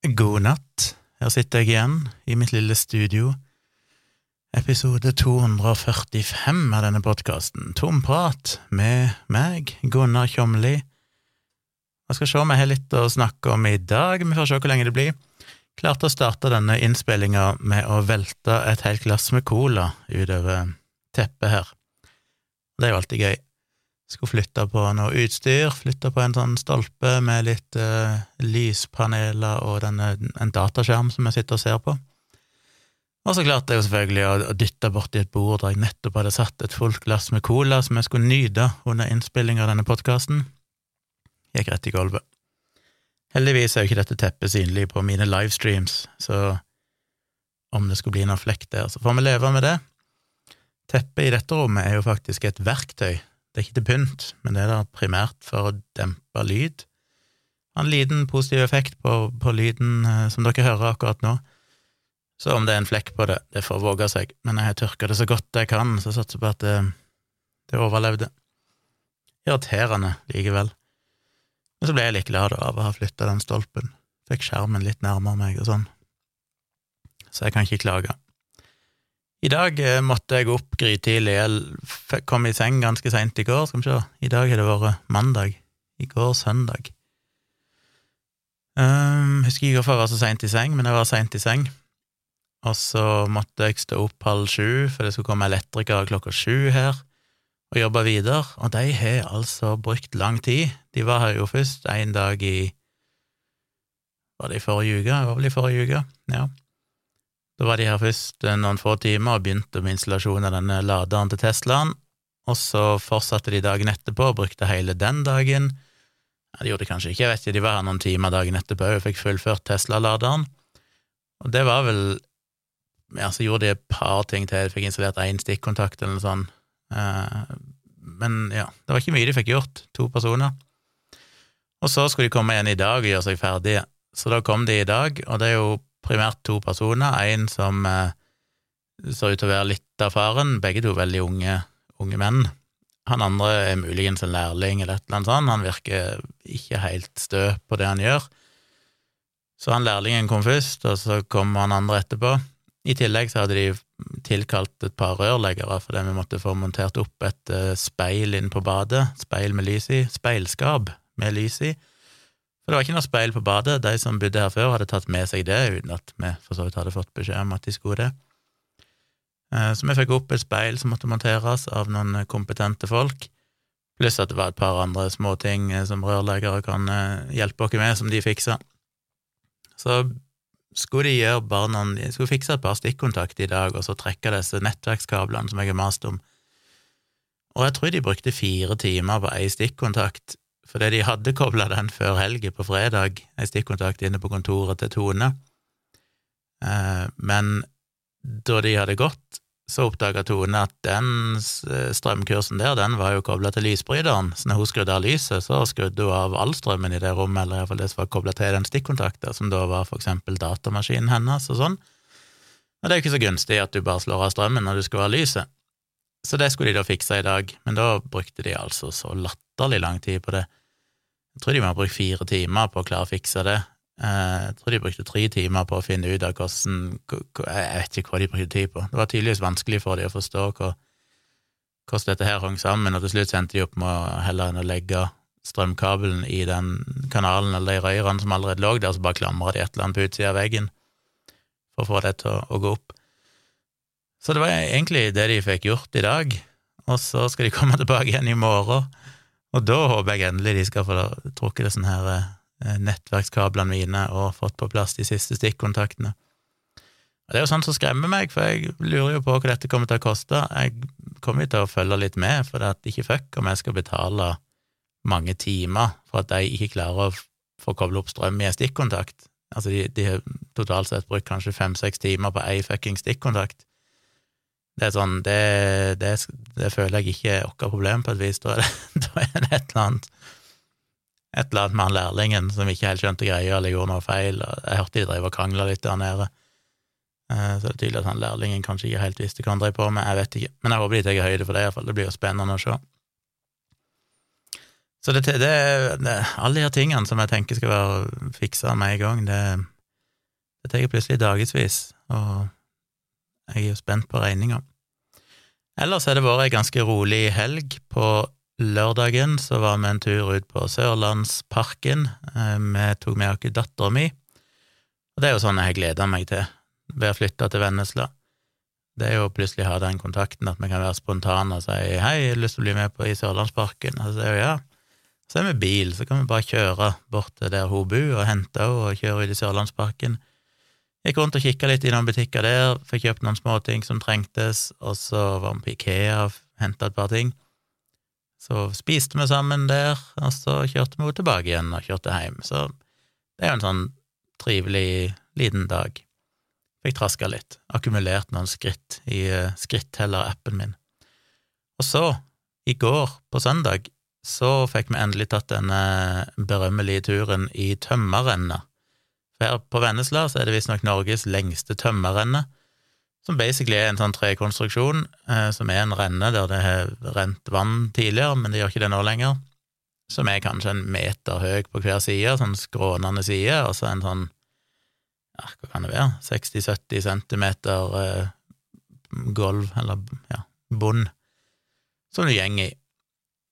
God natt. Her sitter jeg igjen i mitt lille studio. Episode 245 av denne podkasten. Tomprat med meg, Gunnar Kjomli. Jeg skal se om jeg har litt å snakke om i dag, vi får se hvor lenge det blir. Klarte å starte denne innspillinga med å velte et helt glass med cola utover teppet her. Det er jo alltid gøy. Skulle flytte på noe utstyr, flytte på en sånn stolpe med litt uh, lyspaneler og denne, en dataskjerm som jeg sitter og ser på. Og så klarte jeg jo selvfølgelig å, å dytte borti et bord der jeg nettopp hadde satt et fullt glass med cola som jeg skulle nyte under innspillinga av denne podkasten. Gikk rett i gulvet. Heldigvis er jo ikke dette teppet synlig på mine livestreams, så om det skulle bli noen flekk der, så får vi leve med det. Teppet i dette rommet er jo faktisk et verktøy det er ikke til pynt, men det er da primært for å dempe lyd. Ha en liten positiv effekt på, på lyden eh, som dere hører akkurat nå. Så om det er en flekk på det, det får våge seg, men jeg har tørka det så godt jeg kan, så jeg satser på at det, det overlevde. Irriterende likevel. Men så ble jeg litt glad av å ha flytta den stolpen. Fikk skjermen litt nærmere meg og sånn. Så jeg kan ikke klage. I dag eh, måtte jeg opp grytidlig. Jeg kom i seng ganske seint i går. Skal vi se, i dag har det vært mandag. I går søndag. Um, husker ikke hvorfor jeg var så seint i seng, men jeg var seint i seng. Og så måtte jeg stå opp halv sju, for det skulle komme elektrikere klokka sju her, og jobbe videre. Og de har altså brukt lang tid. De var her jo først en dag i Var det i forrige uke? Det var vel i forrige uke, ja. Da var de her først eh, noen få timer og begynte med installasjon av denne laderen til Teslaen, og så fortsatte de dagen etterpå og brukte hele den dagen. Ja, de gjorde det kanskje ikke, jeg vet ikke, de var her noen timer dagen etterpå og fikk fullført Tesla-laderen, og det var vel Ja, så gjorde de et par ting til, de fikk installert én stikkontakt eller noe sånt, eh, men ja, det var ikke mye de fikk gjort, to personer. Og så skulle de komme igjen i dag og gjøre seg ferdige, så da kom de i dag, og det er jo primært to personer. En som eh, ser ut til å være litt av faren, begge to veldig unge, unge menn. Han andre er muligens en lærling eller et eller annet sånt, han virker ikke helt stø på det han gjør. Så han lærlingen kom først, og så kom han andre etterpå. I tillegg så hadde de tilkalt et par rørleggere fordi vi måtte få montert opp et uh, speil inn på badet, speil med lys i, speilskap med lys i, for det var ikke noe speil på badet. De som bodde her før, hadde tatt med seg det, uten at vi for så vidt hadde fått beskjed om at de skulle det. Eh, så vi fikk opp et speil som måtte monteres av noen kompetente folk, pluss at det var et par andre småting eh, som rørleggere kan eh, hjelpe oss med, som de fiksa. Så skulle de gjøre barna De skulle fikse et par stikkontakter i dag, og så trekke disse nettverkskablene som jeg har mast om. Og jeg tror de brukte fire timer på ei stikkontakt, fordi de hadde kobla den før helga på fredag, ei stikkontakt inne på kontoret til Tone. Eh, men da de hadde gått, så oppdaga Tone at den strømkursen der, den var jo kobla til lysbryteren, så når hun skrudde av lyset, så skrudde hun av all strømmen i det rommet, eller iallfall det som var kobla til den stikkontakten, som da var for eksempel datamaskinen hennes og sånn. Og det er jo ikke så gunstig at du bare slår av strømmen når du skal ha lyset. Så det skulle de da fikse i dag, men da brukte de altså så latterlig lang tid på det. Jeg tror de må ha brukt fire timer på å klare å fikse det. Eh, jeg tror de brukte tre timer på å finne ut av hvordan Jeg vet ikke hva de brukte tid på. Det var tydeligvis vanskelig for dem å forstå hvordan dette her hang sammen, og til slutt endte de opp med å heller enn å legge strømkabelen i den kanalen eller de røyrene som allerede lå der, så bare klamra de et eller annet på utsida av veggen for å få det til å gå opp. Så det var egentlig det de fikk gjort i dag, og så skal de komme tilbake igjen i morgen og da håper jeg endelig de skal få trukket disse eh, nettverkskablene mine og fått på plass de siste stikkontaktene. Og Det er jo sånt som skremmer meg, for jeg lurer jo på hva dette kommer til å koste. Jeg kommer jo til å følge litt med, for det er ikke fuck om jeg skal betale mange timer for at de ikke klarer å få koble opp strøm i en stikkontakt. Altså, de, de har totalt sett brukt kanskje fem-seks timer på ei fucking stikkontakt. Det er sånn, det, det, det føler jeg ikke er vårt problem, på et vis. Da er, det, er et eller annet et eller annet med han lærlingen som ikke helt skjønte greia eller gjorde noe feil. og Jeg hørte de drev og krangla litt der nede. Eh, så det er tydelig at han lærlingen kanskje ikke helt visste hva han drev på med, jeg vet ikke. Men jeg håper de tar høyde for det, iallfall. Det blir jo spennende å se. Så det, det, alle de her tingene som jeg tenker skal være fiksa med en gang, det Det tar plutselig dagevis, og jeg er jo spent på regninga. Ellers har det vært ei ganske rolig helg. På lørdagen så var vi en tur ut på Sørlandsparken. Eh, vi tok med oss dattera mi, og det er jo sånn jeg gleder meg til ved å flytte til Vennesla. Det er jo plutselig å ha den kontakten at vi kan være spontane og si hei, jeg har lyst til å bli med på i Sørlandsparken, og så sier hun ja. Så er vi bil, så kan vi bare kjøre bort til der hun bor, og hente henne og kjøre ut i Sørlandsparken. Gikk rundt og kikka litt i noen butikker der, fikk kjøpt noen småting som trengtes, og så var vi på Ikea og henta et par ting. Så spiste vi sammen der, og så kjørte vi tilbake igjen og kjørte hjem. Så det er jo en sånn trivelig liten dag. Fikk traska litt, akkumulert noen skritt i uh, skritteller-appen min. Og så, i går, på søndag, så fikk vi endelig tatt denne berømmelige turen i tømmerrennet her på Vennesla så er det visstnok Norges lengste tømmerrenne, som basically er en sånn trekonstruksjon, eh, som er en renne der det har rent vann tidligere, men det gjør ikke det nå lenger, som er kanskje en meter høy på hver side, sånn skrånende side, og så en sånn, ja, hva kan det være, 60-70 centimeter eh, gulv, eller ja, bunn, som du gjenger i.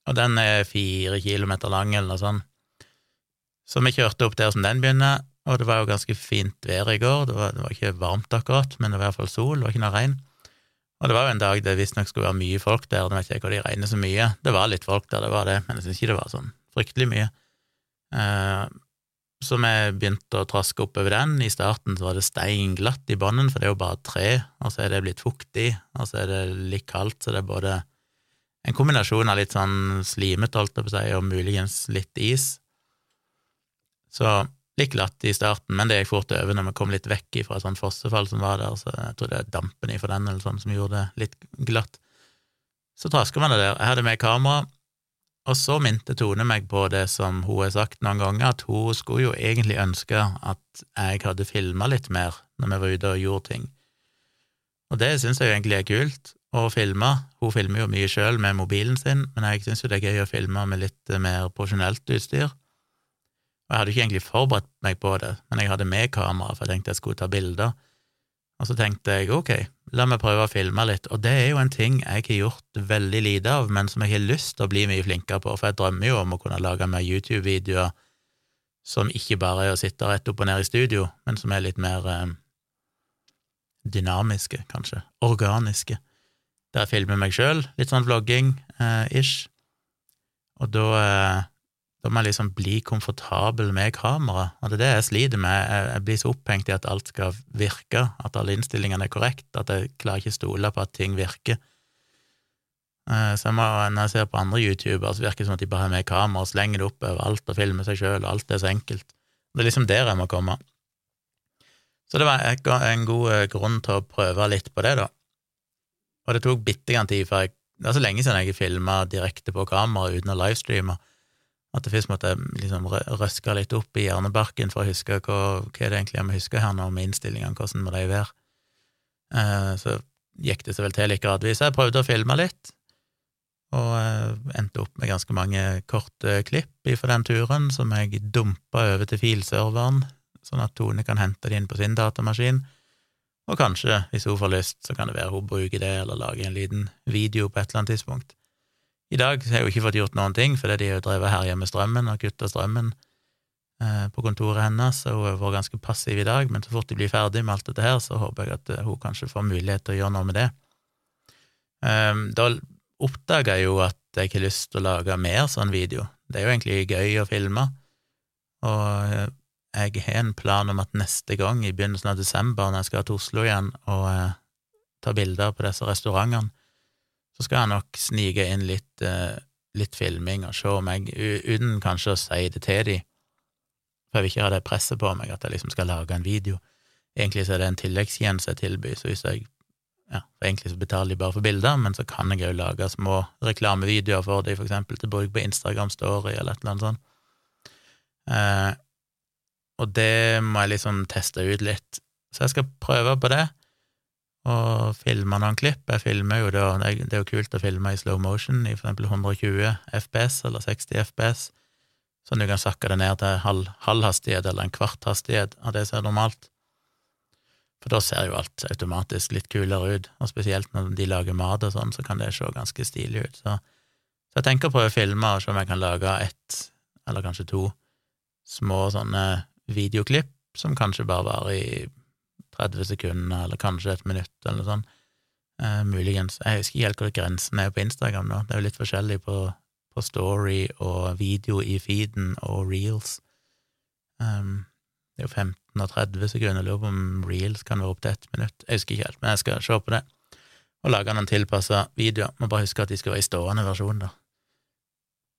Og den er fire kilometer lang, eller noe sånt. Så vi kjørte opp der som den begynner, og det var jo ganske fint vær i går. Det var, det var ikke varmt akkurat, men det var i hvert fall sol, det var ikke noe regn. Og det var jo en dag det visstnok skulle være mye folk der, nå vet jeg ikke hvor de regner så mye. Det var litt folk der, det var det, men jeg syns ikke det var sånn fryktelig mye. Eh, så vi begynte å traske oppover den. I starten så var det steinglatt i bånden, for det er jo bare tre, og så er det blitt fuktig, og så er det litt kaldt, så det er både en kombinasjon av litt sånn slimete, holdt jeg på å si, og muligens litt is. Så litt glatt i starten, men det gikk fort over når vi kom litt vekk fra et sånt fossefall som var der, så jeg tror det er dampen ifra den eller sånn som gjorde det litt glatt. Så traska man det der. Jeg hadde med kamera, og så minte Tone meg på det som hun har sagt noen ganger, at hun skulle jo egentlig ønske at jeg hadde filma litt mer når vi var ute og gjorde ting. Og det syns jeg egentlig er kult, å filme. Hun filmer jo mye sjøl med mobilen sin, men jeg syns jo det er gøy å filme med litt mer profesjonelt utstyr. Og jeg hadde ikke egentlig forberedt meg på det, men jeg hadde med kamera, for jeg tenkte jeg skulle ta bilder. Og så tenkte jeg ok, la meg prøve å filme litt, og det er jo en ting jeg har gjort veldig lite av, men som jeg har lyst til å bli mye flinkere på, for jeg drømmer jo om å kunne lage mer YouTube-videoer som ikke bare er å sitte rett opp og ned i studio, men som er litt mer eh, dynamiske, kanskje, organiske, der jeg filmer meg sjøl, litt sånn vlogging-ish, eh, og da eh, da må jeg liksom bli komfortabel med kamera, og det er det jeg sliter med. Jeg blir så opphengt i at alt skal virke, at alle innstillingene er korrekt, at jeg klarer ikke stole på at ting virker. Eh, så jeg må, når jeg ser på andre youtubere, så virker det som at de bare har med kamera og slenger det opp overalt og filmer seg sjøl, og alt er så enkelt. Det er liksom der jeg må komme. Så det var en god eh, grunn til å prøve litt på det, da. Og det tok bitte grann tid før jeg Det er så lenge siden jeg filma direkte på kamera uten å livestreame. At det først måtte liksom røske litt opp i hjernebarken for å huske hva, hva er det egentlig jeg må huske her nå med innstillingene, hvordan må de være? Eh, så gikk det seg vel til litt gradvis. Jeg prøvde å filme litt, og eh, endte opp med ganske mange korte klipp fra den turen som jeg dumpa over til filserveren, sånn at Tone kan hente det inn på sin datamaskin. Og kanskje, hvis hun får lyst, så kan det være hun bruker det, eller lager en liten video på et eller annet tidspunkt. I dag har jeg jo ikke fått gjort noen ting, fordi de har jo drevet her hjemme strømmen og kutta strømmen eh, på kontoret hennes, så hun har vært ganske passiv i dag, men så fort de blir ferdig med alt dette her, så håper jeg at eh, hun kanskje får mulighet til å gjøre noe med det. Um, da oppdaga jeg jo at jeg ikke har lyst til å lage mer sånn video. Det er jo egentlig gøy å filme, og eh, jeg har en plan om at neste gang, i begynnelsen av desember, når jeg skal til Oslo igjen og ta bilder på disse restaurantene, så skal jeg nok snike inn litt, uh, litt filming og se om jeg, uten kanskje å si det til dem, for jeg vil ikke ha det presset på meg at jeg liksom skal lage en video. Egentlig så er det en tilleggstjeneste jeg tilbyr, så hvis jeg ja, Egentlig så betaler de bare for bilder, men så kan jeg jo lage små reklamevideoer for dem, for eksempel til bruk på Instagram Story eller et eller annet sånt. Eh, og det må jeg liksom teste ut litt, så jeg skal prøve på det og filma noen klipp. Jeg filmer jo da, Det er jo kult å filme i slow motion, i for eksempel 120 FPS eller 60 FPS, sånn du kan sakke det ned til halv, halv hastighet eller en kvart hastighet av det som er normalt. For da ser jo alt automatisk litt kulere ut, og spesielt når de lager mat og sånn, så kan det se ganske stilig ut. Så, så jeg tenker å prøve å filme og se om jeg kan lage ett, eller kanskje to, små sånne videoklipp som kanskje bare varer i 30 sekunder, eller kanskje et minutt, eller noe sånt. Eh, muligens. Jeg husker ikke helt hvor grensen er på Instagram nå, det er jo litt forskjellig på, på story og video i feeden og reels. Um, det er jo 15 og 30 sekunder, jeg lurer på om reels kan være opp til ett minutt, jeg husker ikke helt, men jeg skal se på det, og lage noen tilpassa videoer. Må bare huske at de skal være i stående versjon, da.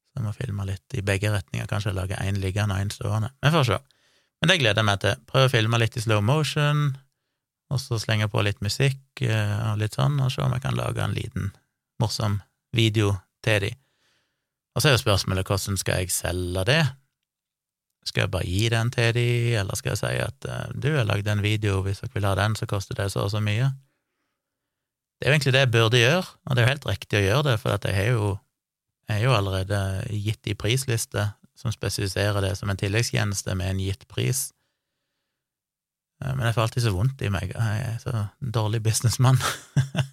Så jeg må filme litt i begge retninger, kanskje lage én liggende og én stående. Vi får se. Men det gleder jeg meg til. Prøve å filme litt i slow motion, og så slenge på litt musikk eh, og litt sånn, og se om jeg kan lage en liten morsom video til de. Og så er jo spørsmålet hvordan skal jeg selge det? Skal jeg bare gi den til de, eller skal jeg si at eh, du, har lagd en video, hvis dere vil ha den, så koster det så og så mye? Det er jo egentlig det jeg burde gjøre, og det er jo helt riktig å gjøre det, for jeg har jo, jeg er jo allerede gitt i prisliste som spesifiserer det som en tilleggstjeneste med en gitt pris. Eh, men jeg får alltid så vondt i meg, jeg er så dårlig businessmann.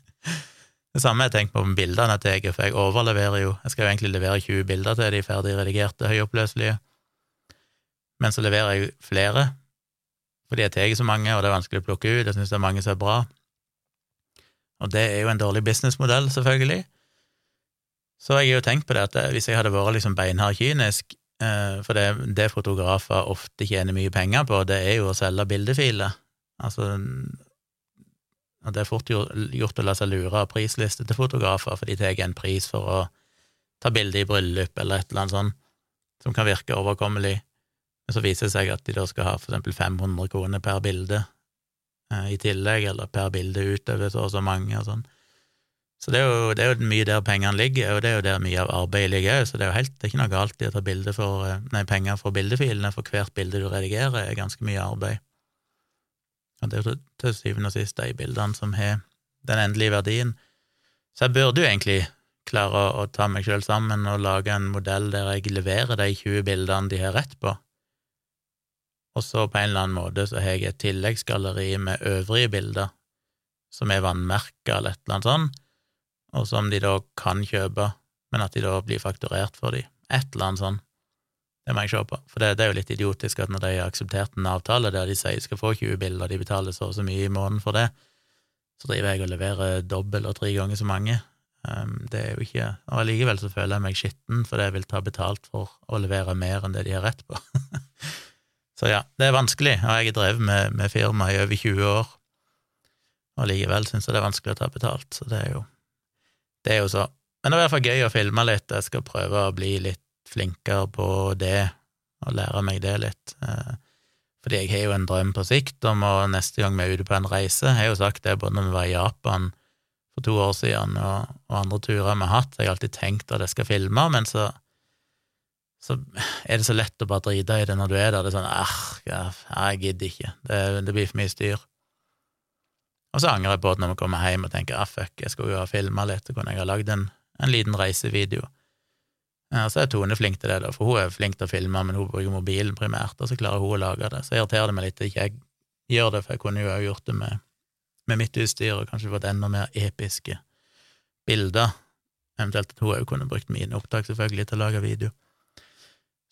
det samme har jeg tenkt på med bildene jeg tar, for jeg overleverer jo, jeg skal jo egentlig levere 20 bilder til de ferdig redigerte, høyoppløselige, men så leverer jeg flere, fordi jeg tar så mange, og det er vanskelig å plukke ut, jeg syns det er mange som er bra. Og det er jo en dårlig businessmodell, selvfølgelig. Så jeg har jo tenkt på det at hvis jeg hadde vært liksom beinhard kynisk, for det, det fotografer ofte tjener mye penger på, det er jo å selge bildefiler. Altså Det er fort gjort å la seg lure av prisliste til fotografer, for de tar en pris for å ta bilde i bryllup eller et eller annet sånt, som kan virke overkommelig. Men så viser det seg at de da skal ha for eksempel 500 kroner per bilde eh, i tillegg, eller per bilde utover så og så mange og sånn. Så det er, jo, det er, jo, mye der pengene ligger, og det er jo der mye av arbeidet ligger òg, så det er jo helt, det er ikke noe galt i å ta for, eh, nei, penger for bildefilene, for hvert bilde du redigerer, er ganske mye arbeid. Og det er jo til syvende og sist de bildene som har den endelige verdien. Så jeg burde jo egentlig klare å, å ta meg sjøl sammen og lage en modell der jeg leverer de 20 bildene de har rett på, og så på en eller annen måte så har jeg et tilleggsgalleri med øvrige bilder som er vannmerka eller et eller annet sånt, og som de da kan kjøpe, men at de da blir fakturert for de. Et eller annet sånn. Det må jeg se på, for det, det, er jo litt idiotisk at når de har akseptert en avtale der de sier de skal få 20 bilder, de betaler så og så mye i måneden for det, så driver jeg og leverer dobbelt og tre ganger så mange. Um, det er jo ikke Og allikevel så føler jeg meg skitten fordi jeg vil ta betalt for å levere mer enn det de har rett på. så ja, det er vanskelig, og jeg har drevet med, med firma i over 20 år, og likevel syns jeg det er vanskelig å ta betalt, så det er jo det er jo så. Men det hvert fall gøy å filme litt. Jeg skal prøve å bli litt flinkere på det, og lære meg det litt. Eh, fordi jeg har jo en drøm på sikt om å neste gang vi er ute på en reise Jeg har jo sagt det både når vi var i Japan for to år siden, og, og andre turer vi har hatt. Jeg har alltid tenkt at jeg skal filme, men så så er det så lett å bare drite i det når du er der. Det er sånn Æh, jeg gidder ikke. Det, det blir for mye styr. Og så angrer jeg på at når vi kommer hjem og tenker ah, fuck, jeg skulle jo ha filma litt, så kunne jeg ha lagd en, en, liten reisevideo. Ja, så er Tone flink til det, da, for hun er flink til å filme, men hun bruker mobilen primært, og så klarer hun å lage det. Så irriterer det meg litt at ikke jeg gjør det, for jeg kunne jo òg gjort det med, med mitt utstyr, og kanskje fått enda mer episke bilder. Eventuelt at hun òg kunne brukt mine opptak, selvfølgelig, til å lage video.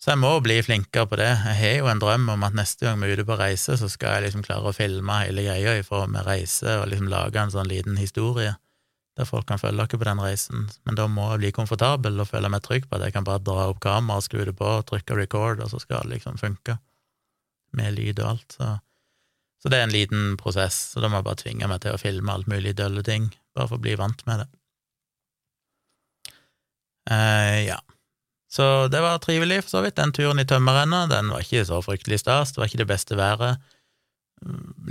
Så jeg må bli flinkere på det. Jeg har jo en drøm om at neste gang vi er ute på reise, så skal jeg liksom klare å filme hele greia i form av reise, og liksom lage en sånn liten historie der folk kan følge dere på den reisen. Men da må jeg bli komfortabel og føle meg trygg på at jeg kan bare dra opp kameraet, skru det på, trykke record, og så skal det liksom funke. Med lyd og alt. Så. så det er en liten prosess, så da må jeg bare tvinge meg til å filme alt mulig dølle ting, bare for å bli vant med det. Uh, ja. Så det var trivelig, for så vidt. Den turen i tømmerrenna, den var ikke så fryktelig stas, det var ikke det beste været.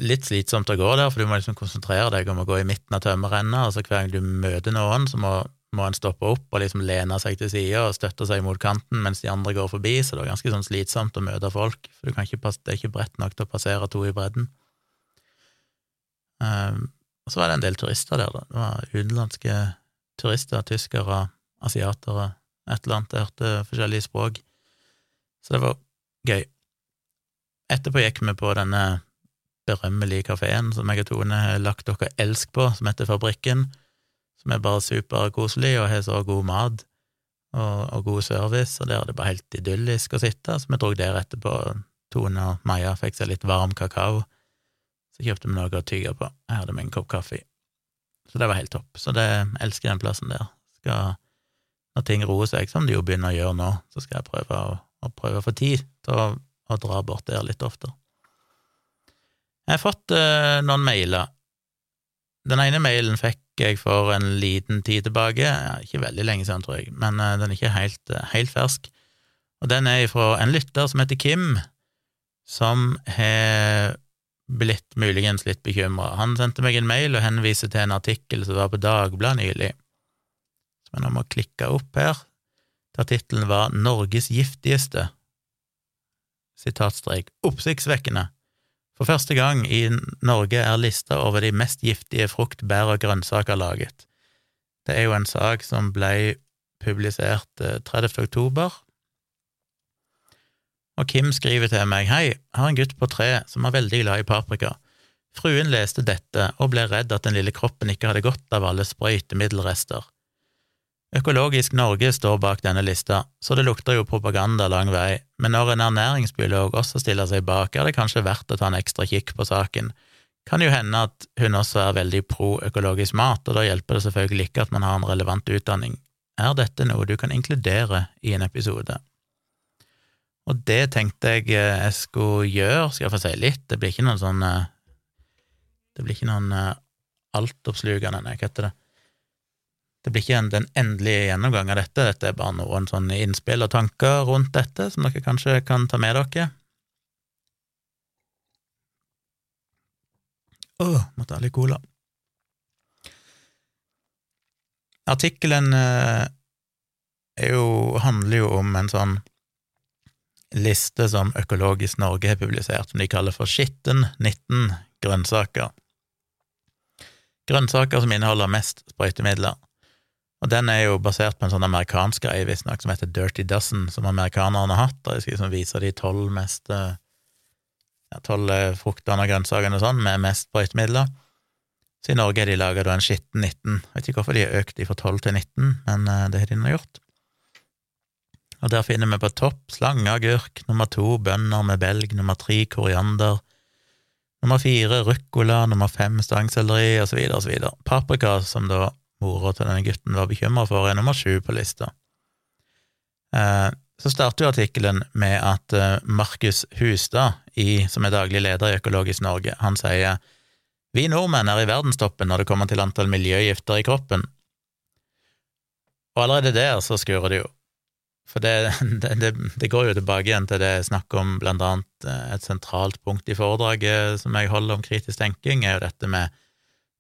Litt slitsomt å gå der, for du må liksom konsentrere deg om å gå i midten av tømmerrenna, og så hver gang du møter noen, så må, må en stoppe opp og liksom lene seg til sida og støtte seg mot kanten mens de andre går forbi, så det var ganske sånn slitsomt å møte folk, for ikke, det er ikke bredt nok til å passere to i bredden. Um, og så var det en del turister der, da. Det var utenlandske turister, tyskere, asiatere, et eller annet. Jeg hørte forskjellige språk. Så det var gøy. Etterpå gikk vi på denne berømmelige kafeen som jeg og Tone har lagt dere elsk på, som heter Fabrikken, som er bare superkoselig og har så god mat og, og, god service, og der er det bare helt idyllisk å sitte, så vi dro der etterpå. Tone og Maja fikk seg litt varm kakao, så kjøpte vi noe å tygge på. Jeg hadde med en kopp kaffe. Så det var helt topp. Så det jeg elsker den plassen der. Skal, når ting roer seg, som det jo begynner å gjøre nå, så skal jeg prøve å, å prøve å få tid til å, å dra bort der litt oftere. Jeg har fått uh, noen mailer. Den ene mailen fikk jeg for en liten tid tilbake, ja, ikke veldig lenge siden, tror jeg, men uh, den er ikke helt, uh, helt, fersk. Og den er fra en lytter som heter Kim, som har blitt muligens litt bekymra. Han sendte meg en mail og henviser til en artikkel som var på Dagbladet nylig, som jeg å klikke opp her, der tittelen var Norges giftigste, sitatstrek, oppsiktsvekkende for første gang i Norge er lista over de mest giftige frukt, bær og grønnsaker laget. Det er jo en sak som ble publisert 30. Eh, oktober, og Kim skriver til meg Hei, har en gutt på tre som er veldig glad i paprika. Fruen leste dette og ble redd at den lille kroppen ikke hadde godt av alle sprøytemiddelrester. Økologisk Norge står bak denne lista, så det lukter jo propaganda lang vei, men når en ernæringsbiolog også stiller seg bak, er det kanskje verdt å ta en ekstra kikk på saken. Kan jo hende at hun også er veldig pro økologisk mat, og da hjelper det selvfølgelig ikke at man har en relevant utdanning. Er dette noe du kan inkludere i en episode? Og det tenkte jeg eh, jeg skulle gjøre, skal jeg få si litt, det blir ikke noen sånn eh, Det blir ikke noen eh, altoppslukende, nei, hva heter det? Det blir ikke en, den endelige gjennomgang av dette, dette er bare noen sånne innspill og tanker rundt dette som dere kanskje kan ta med dere. Å, oh, måtte ha litt cola. Artikkelen eh, handler jo om en sånn liste som Økologisk Norge har publisert, som de kaller for Skitten 19 grønnsaker. Grønnsaker som inneholder mest sprøytemidler. Og den er jo basert på en sånn amerikansk greie, visstnok, som heter Dirty Dozen, som amerikanerne har hatt, og jeg skal de tolv mest ja, tolv eh, fruktene og grønnsakene og sånn, med mest brøytemidler. Så i Norge er de laga en skitten 19. Jeg vet ikke hvorfor de har økt de fra 12 til 19, men uh, det har de nå gjort. Og der finner vi på topp slangeagurk, nummer to bønner med belg, nummer tre koriander, nummer fire ruccola, nummer fem stangselleri, osv., osv. Paprika, som da mora til denne gutten var bekymra for, er nummer sju på lista. Eh, så starter jo artikkelen med at eh, Markus Hustad, i, som er daglig leder i Økologisk Norge, han sier vi nordmenn er i verdenstoppen når det kommer til antall miljøgifter i kroppen. Og allerede der så skurrer det jo. For det, det, det, går jo tilbake igjen til det jeg snakker om, blant annet eh, et sentralt punkt i foredraget som jeg holder om kritisk tenking, er jo dette med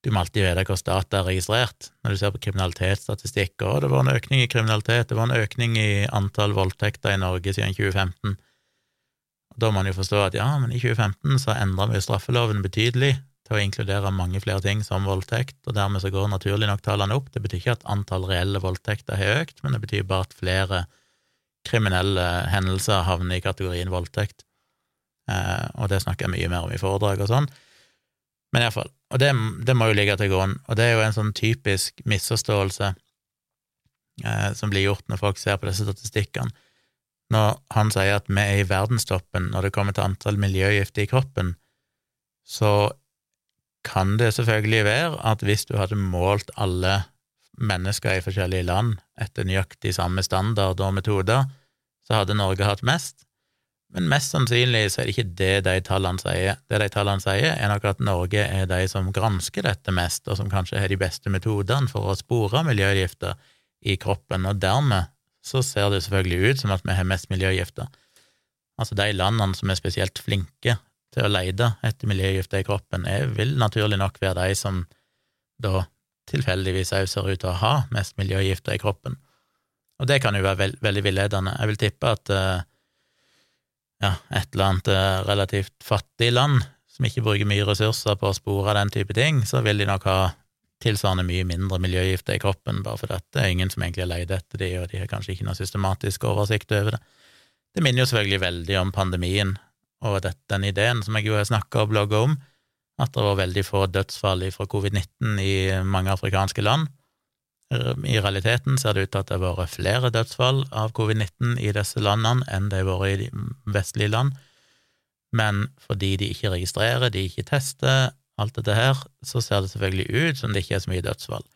du må alltid vite hvor data er registrert. Når du ser på kriminalitetsstatistikk, og det var en økning i kriminalitet, det var en økning i antall voldtekter i Norge siden 2015. Da må man jo forstå at ja, men i 2015 så endra vi straffeloven betydelig til å inkludere mange flere ting som voldtekt, og dermed så går naturlig nok tallene opp. Det betyr ikke at antall reelle voldtekter har økt, men det betyr bare at flere kriminelle hendelser havner i kategorien voldtekt. Eh, og det snakker jeg mye mer om i foredrag og sånn. Men iallfall. Og det, det, må jo ligge til grunn, og det er jo en sånn typisk misforståelse eh, som blir gjort når folk ser på disse statistikkene. Når han sier at vi er i verdenstoppen når det kommer til antall miljøgifter i kroppen, så kan det selvfølgelig være at hvis du hadde målt alle mennesker i forskjellige land etter nøyaktig samme standard og metoder, så hadde Norge hatt mest. Men mest sannsynlig så er det ikke det de tallene sier. Det de tallene sier, er nok at Norge er de som gransker dette mest, og som kanskje har de beste metodene for å spore miljøgifter i kroppen, og dermed så ser det selvfølgelig ut som at vi har mest miljøgifter. Altså de landene som er spesielt flinke til å lete etter miljøgifter i kroppen, er, vil naturlig nok være de som da tilfeldigvis òg ser ut til å ha mest miljøgifter i kroppen. Og det kan jo være veld, veldig villedende. Jeg vil tippe at uh, ja, et eller annet eh, relativt fattig land som ikke bruker mye ressurser på å spore den type ting, så vil de nok ha tilsvarende mye mindre miljøgifter i kroppen, bare fordi det er ingen som egentlig har leid etter de, og de har kanskje ikke noe systematisk oversikt over det. Det minner jo selvfølgelig veldig om pandemien og dette, den ideen som jeg jo har snakka og blogga om, at det var veldig få dødsfall fra covid-19 i mange afrikanske land. I realiteten ser det ut til at det har vært flere dødsfall av covid-19 i disse landene enn det har vært i vestlige land, men fordi de ikke registrerer, de ikke tester, alt dette her, så ser det selvfølgelig ut som det ikke er så mye dødsfall.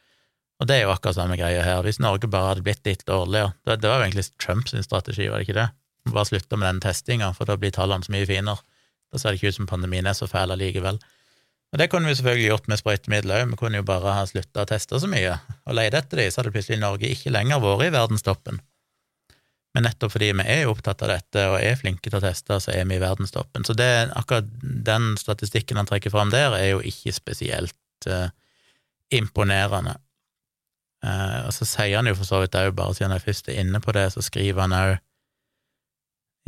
Og det er jo akkurat samme greia her. Hvis Norge bare hadde blitt litt dårligere Det, det var jo egentlig Trumps strategi, var det ikke det? Bare slutte med den testinga, for da blir tallene så mye finere. Da ser det ikke ut som pandemien er så fæl allikevel. Og det kunne vi selvfølgelig gjort med sprøytemidler òg, vi kunne jo bare ha slutta å teste så mye og leide etter de, så hadde plutselig Norge ikke lenger vært i verdenstoppen. Men nettopp fordi vi er opptatt av dette og er flinke til å teste, så er vi i verdenstoppen. Så det, akkurat den statistikken han trekker fram der, er jo ikke spesielt uh, imponerende. Uh, og så sier han jo for så vidt òg, bare siden jeg først er inne på det, så skriver han òg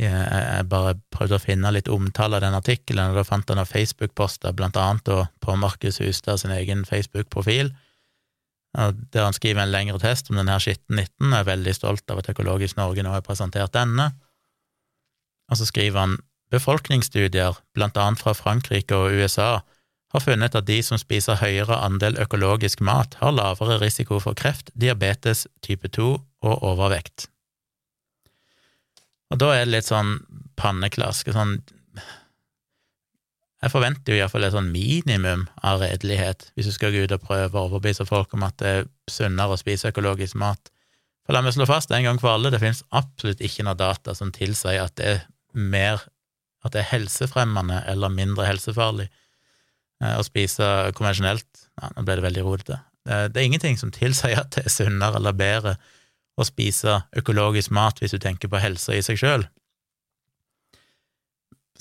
jeg bare prøvde å finne litt omtale av den artikkelen, og da fant jeg noen Facebook-poster, blant annet på Markus Hustad sin egen Facebook-profil, der han skriver en lengre test om denne skitten-19, og er veldig stolt av at Økologisk Norge nå har presentert denne. Og så skriver han befolkningsstudier, blant annet fra Frankrike og USA, har funnet at de som spiser høyere andel økologisk mat, har lavere risiko for kreft, diabetes type 2 og overvekt. Og da er det litt sånn panneklask. Sånn Jeg forventer jo iallfall et sånn minimum av redelighet hvis du skal gå ut og prøve å overbevise folk om at det er sunnere å spise økologisk mat. For la meg slå fast en gang for alle, det finnes absolutt ikke noe data som tilsier at det er mer at det er helsefremmende eller mindre helsefarlig eh, å spise konvensjonelt. Ja, nå ble det veldig rodete. Det er ingenting som tilsier at det er sunnere eller bedre å spise økologisk mat hvis du tenker på helse i seg sjøl.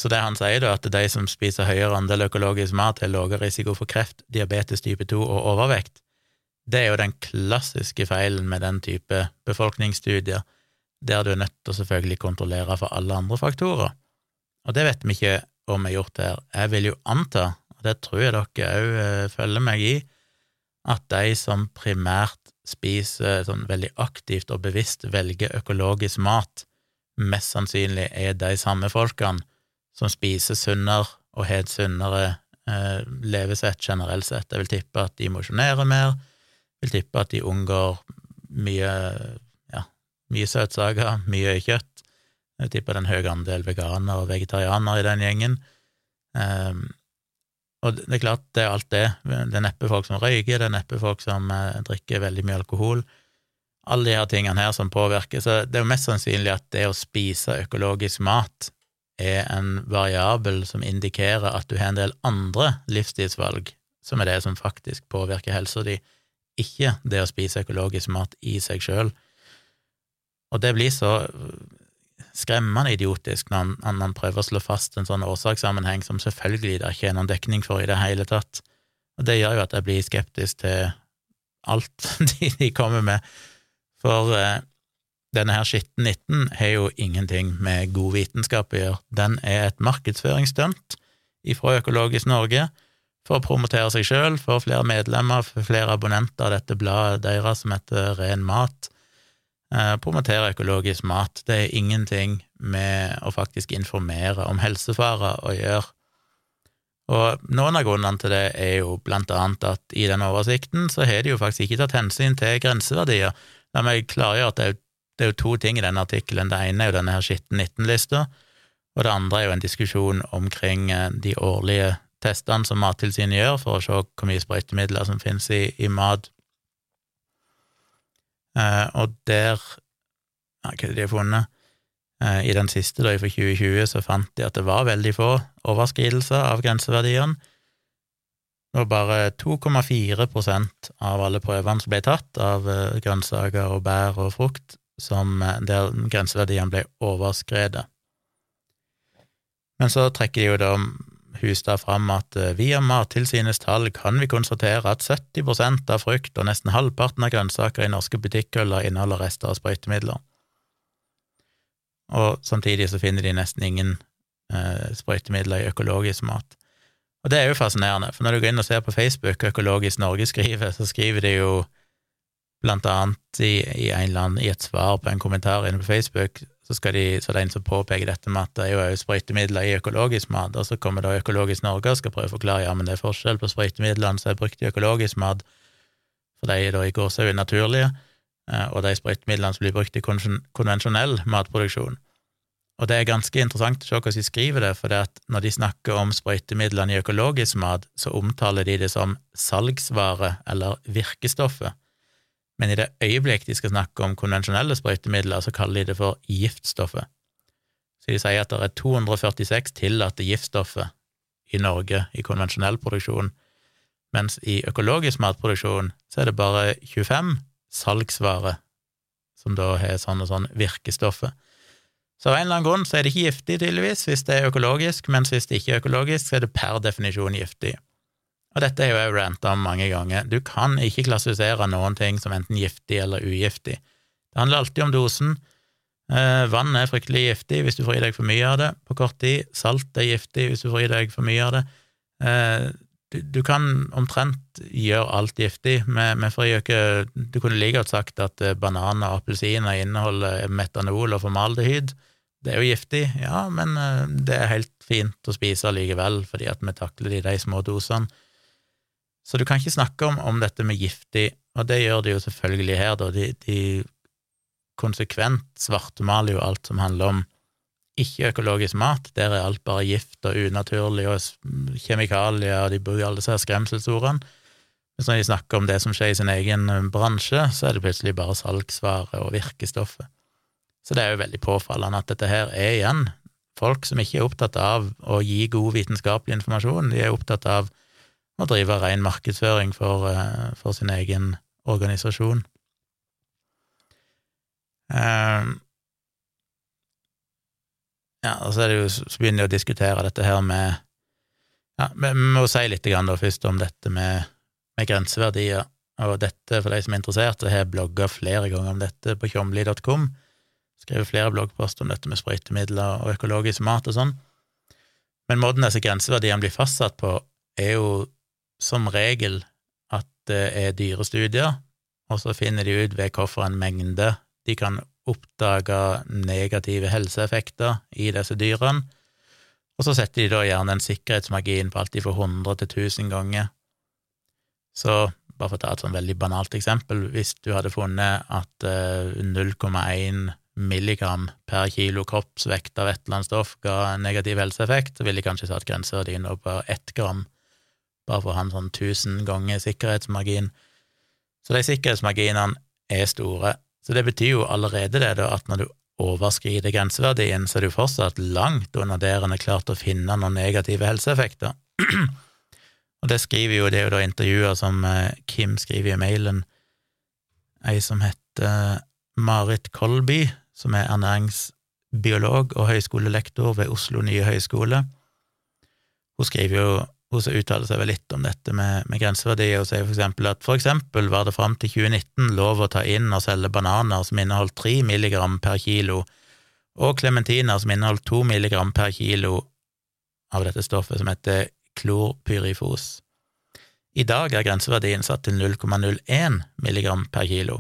Så det han sier, da, at de som spiser høyere andel økologisk mat, har lavere risiko for kreft, diabetes type 2 og overvekt, det er jo den klassiske feilen med den type befolkningsstudier, der du er nødt til å selvfølgelig kontrollere for alle andre faktorer. Og det vet vi ikke om vi har gjort her. Jeg vil jo anta, og det tror jeg dere òg eh, følger meg i, at de som primært spiser sånn veldig aktivt og bevisst velger økologisk mat, mest sannsynlig er de samme folkene som spiser sunnere og har et sunnere eh, levesett generelt sett. Jeg vil tippe at de mosjonerer mer, vil tippe at de unngår mye, ja, mye søtsaker, mye kjøtt. Jeg tipper det er en høy andel veganere og vegetarianere i den gjengen. Um, og det er klart, det er alt det. Det er neppe folk som røyker, det er neppe folk som eh, drikker veldig mye alkohol. Alle de her tingene her som påvirker. Så det er jo mest sannsynlig at det å spise økologisk mat er en variabel som indikerer at du har en del andre livsstilsvalg, som er det som faktisk påvirker helsa di, ikke det å spise økologisk mat i seg sjøl. Og det blir så skremmende idiotisk når han, han, prøver å slå fast en sånn årsakssammenheng som selvfølgelig det ikke er noen dekning for i det hele tatt. Og det gjør jo at jeg blir skeptisk til alt de, de kommer med, for eh, denne her skitten 19 har jo ingenting med god vitenskap å gjøre. Den er et markedsføringsstunt fra Økologisk Norge for å promotere seg sjøl, få flere medlemmer, for flere abonnenter av dette bladet deres som heter Ren mat promotere økologisk mat. Det er ingenting med å faktisk informere om helsefarer å gjøre. Og noen av grunnene til det er jo blant annet at i den oversikten så har de jo faktisk ikke tatt hensyn til grenseverdier. La meg klargjøre at det er, det er jo to ting i denne artikkelen. Det ene er jo denne her skitten 19-lista, og det andre er jo en diskusjon omkring eh, de årlige testene som Mattilsynet gjør for å se hvor mye sprøytemidler som finnes i, i mat Eh, og der Hva er de har funnet? Eh, I den siste, da, fra 2020, så fant de at det var veldig få overskridelser av grenseverdiene. Det var bare 2,4% av alle prøvene som ble tatt av eh, grønnsaker og bær og frukt, som, der grenseverdiene ble overskredet. Men så trekker de jo da Hustad fram at eh, via Mattilsynets tall kan vi konstatere at 70% av frukt og nesten halvparten av grønnsaker i norske butikkhyller inneholder rester av sprøytemidler. Og samtidig så finner de nesten ingen eh, sprøytemidler i økologisk mat. Og det er jo fascinerende, for når du går inn og ser på Facebook Økologisk Norge skriver, så skriver de jo blant annet i, i, eller i et svar på en kommentar inne på Facebook, så, de, så det er en som påpeker dette med at det er jo også sprøytemidler i økologisk mat, og så kommer da Økologisk Norge og skal prøve å forklare ja, men det er forskjell på sprøytemidlene som er brukt i økologisk mat, for de er da i gåsehud naturlige, eh, og de sprøytemidlene som blir brukt i konvensjonell matproduksjon. Og det er ganske interessant å se hvordan de skriver det, for det at når de snakker om sprøytemidlene i økologisk mat, så omtaler de det som salgsvare eller virkestoffet, men i det øyeblikk de skal snakke om konvensjonelle sprøytemidler, så kaller de det for giftstoffet. Så de sier at det er 246 tillatte giftstoffer i Norge i konvensjonell produksjon, mens i økologisk matproduksjon så er det bare 25 salgsvarer som da har sånn og sånn virkestoffer. Så av en eller annen grunn så er det ikke giftig, tydeligvis, hvis det er økologisk, mens hvis det ikke er økologisk, så er det per definisjon giftig. Og dette er jo jeg ranta om mange ganger. Du kan ikke klassifisere noen ting som enten giftig eller ugiftig. Det handler alltid om dosen. Eh, vann er fryktelig giftig hvis du får i deg for mye av det på kort tid. Salt er giftig hvis du får i deg for mye av det. Eh, du, kan omtrent gjøre alt giftig. Vi, ikke Du kunne like godt sagt at eh, bananer og appelsiner inneholder metanol og formaldehyd. Det er jo giftig, ja, men det er helt fint å spise likevel, fordi at vi takler det de små dosene. Så du kan ikke snakke om, om, dette med giftig, og det gjør de jo selvfølgelig her, da. De, de konsekvent svartmaler jo alt som handler om ikke-økologisk mat. Der er alt bare gift og unaturlig og kjemikalier, og de bruker alle disse skremselsordene. Mens når de snakker om det som skjer i sin egen bransje, så er det plutselig bare salgsvare og virkestoffet. Så det er jo veldig påfallende at dette her er igjen folk som ikke er opptatt av å gi god vitenskapelig informasjon, de er opptatt av å drive ren markedsføring for, eh, for sin egen organisasjon. Um, ja, og så, jo, så begynner de å diskutere dette her med Ja, vi må si litt da først om dette med, med grenseverdier. Og dette, for de som er interessert, jeg har blogga flere ganger om dette på tjomli.com. Skrevet flere bloggposter om dette med sprøytemidler og økologisk mat og sånn. Men måten disse grenseverdiene blir fastsatt på, er jo som regel at det er dyrestudier, og så finner de ut ved hvilken mengde de kan oppdage negative helseeffekter i disse dyrene, og så setter de da gjerne en sikkerhetsmargin på alt fra 100 til 1000 ganger. Så bare for å ta et sånn veldig banalt eksempel, hvis du hadde funnet at 0,1 eh, milligram per kilo kroppsvekt av et eller annet stoff ga negativ helseeffekt, så ville de kanskje satt grenseverdien på ett gram bare for å ha en sånn tusen ganger sikkerhetsmargin. Så de sikkerhetsmarginene er store. Så det betyr jo allerede det, da, at når du overskrider grenseverdien, så er du fortsatt langt under der en har klart å finne noen negative helseeffekter. Og det skriver jo, det er jo da intervjuer som eh, Kim skriver i mailen, ei som heter Marit Kolby, som er ernæringsbiolog og høyskolelektor ved Oslo nye høyskole. Hun skriver jo hun som uttaler seg vel litt om dette med, med grenseverdier, og sier for eksempel at for eksempel var det fram til 2019 lov å ta inn og selge bananer som inneholdt 3 milligram per kilo, og klementiner som inneholdt 2 milligram per kilo av dette stoffet som heter klorpyrifos. I dag er grenseverdien satt til 0,01 milligram per kilo.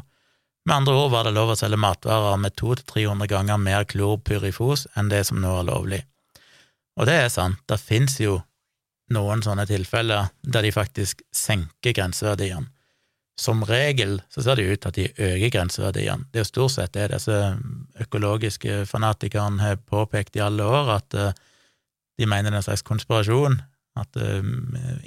Med andre ord var det lov å selge matvarer med 200-300 ganger mer klorpyrifos enn det som nå er lovlig. Og det er sant, det fins jo noen sånne tilfeller der de faktisk senker grenseverdiene. Som regel så ser det ut til at de øker grenseverdiene. Det er jo stort sett det disse økologiske fanatikerne har påpekt i alle år, at eh, de mener det er en slags konspirasjon, at eh,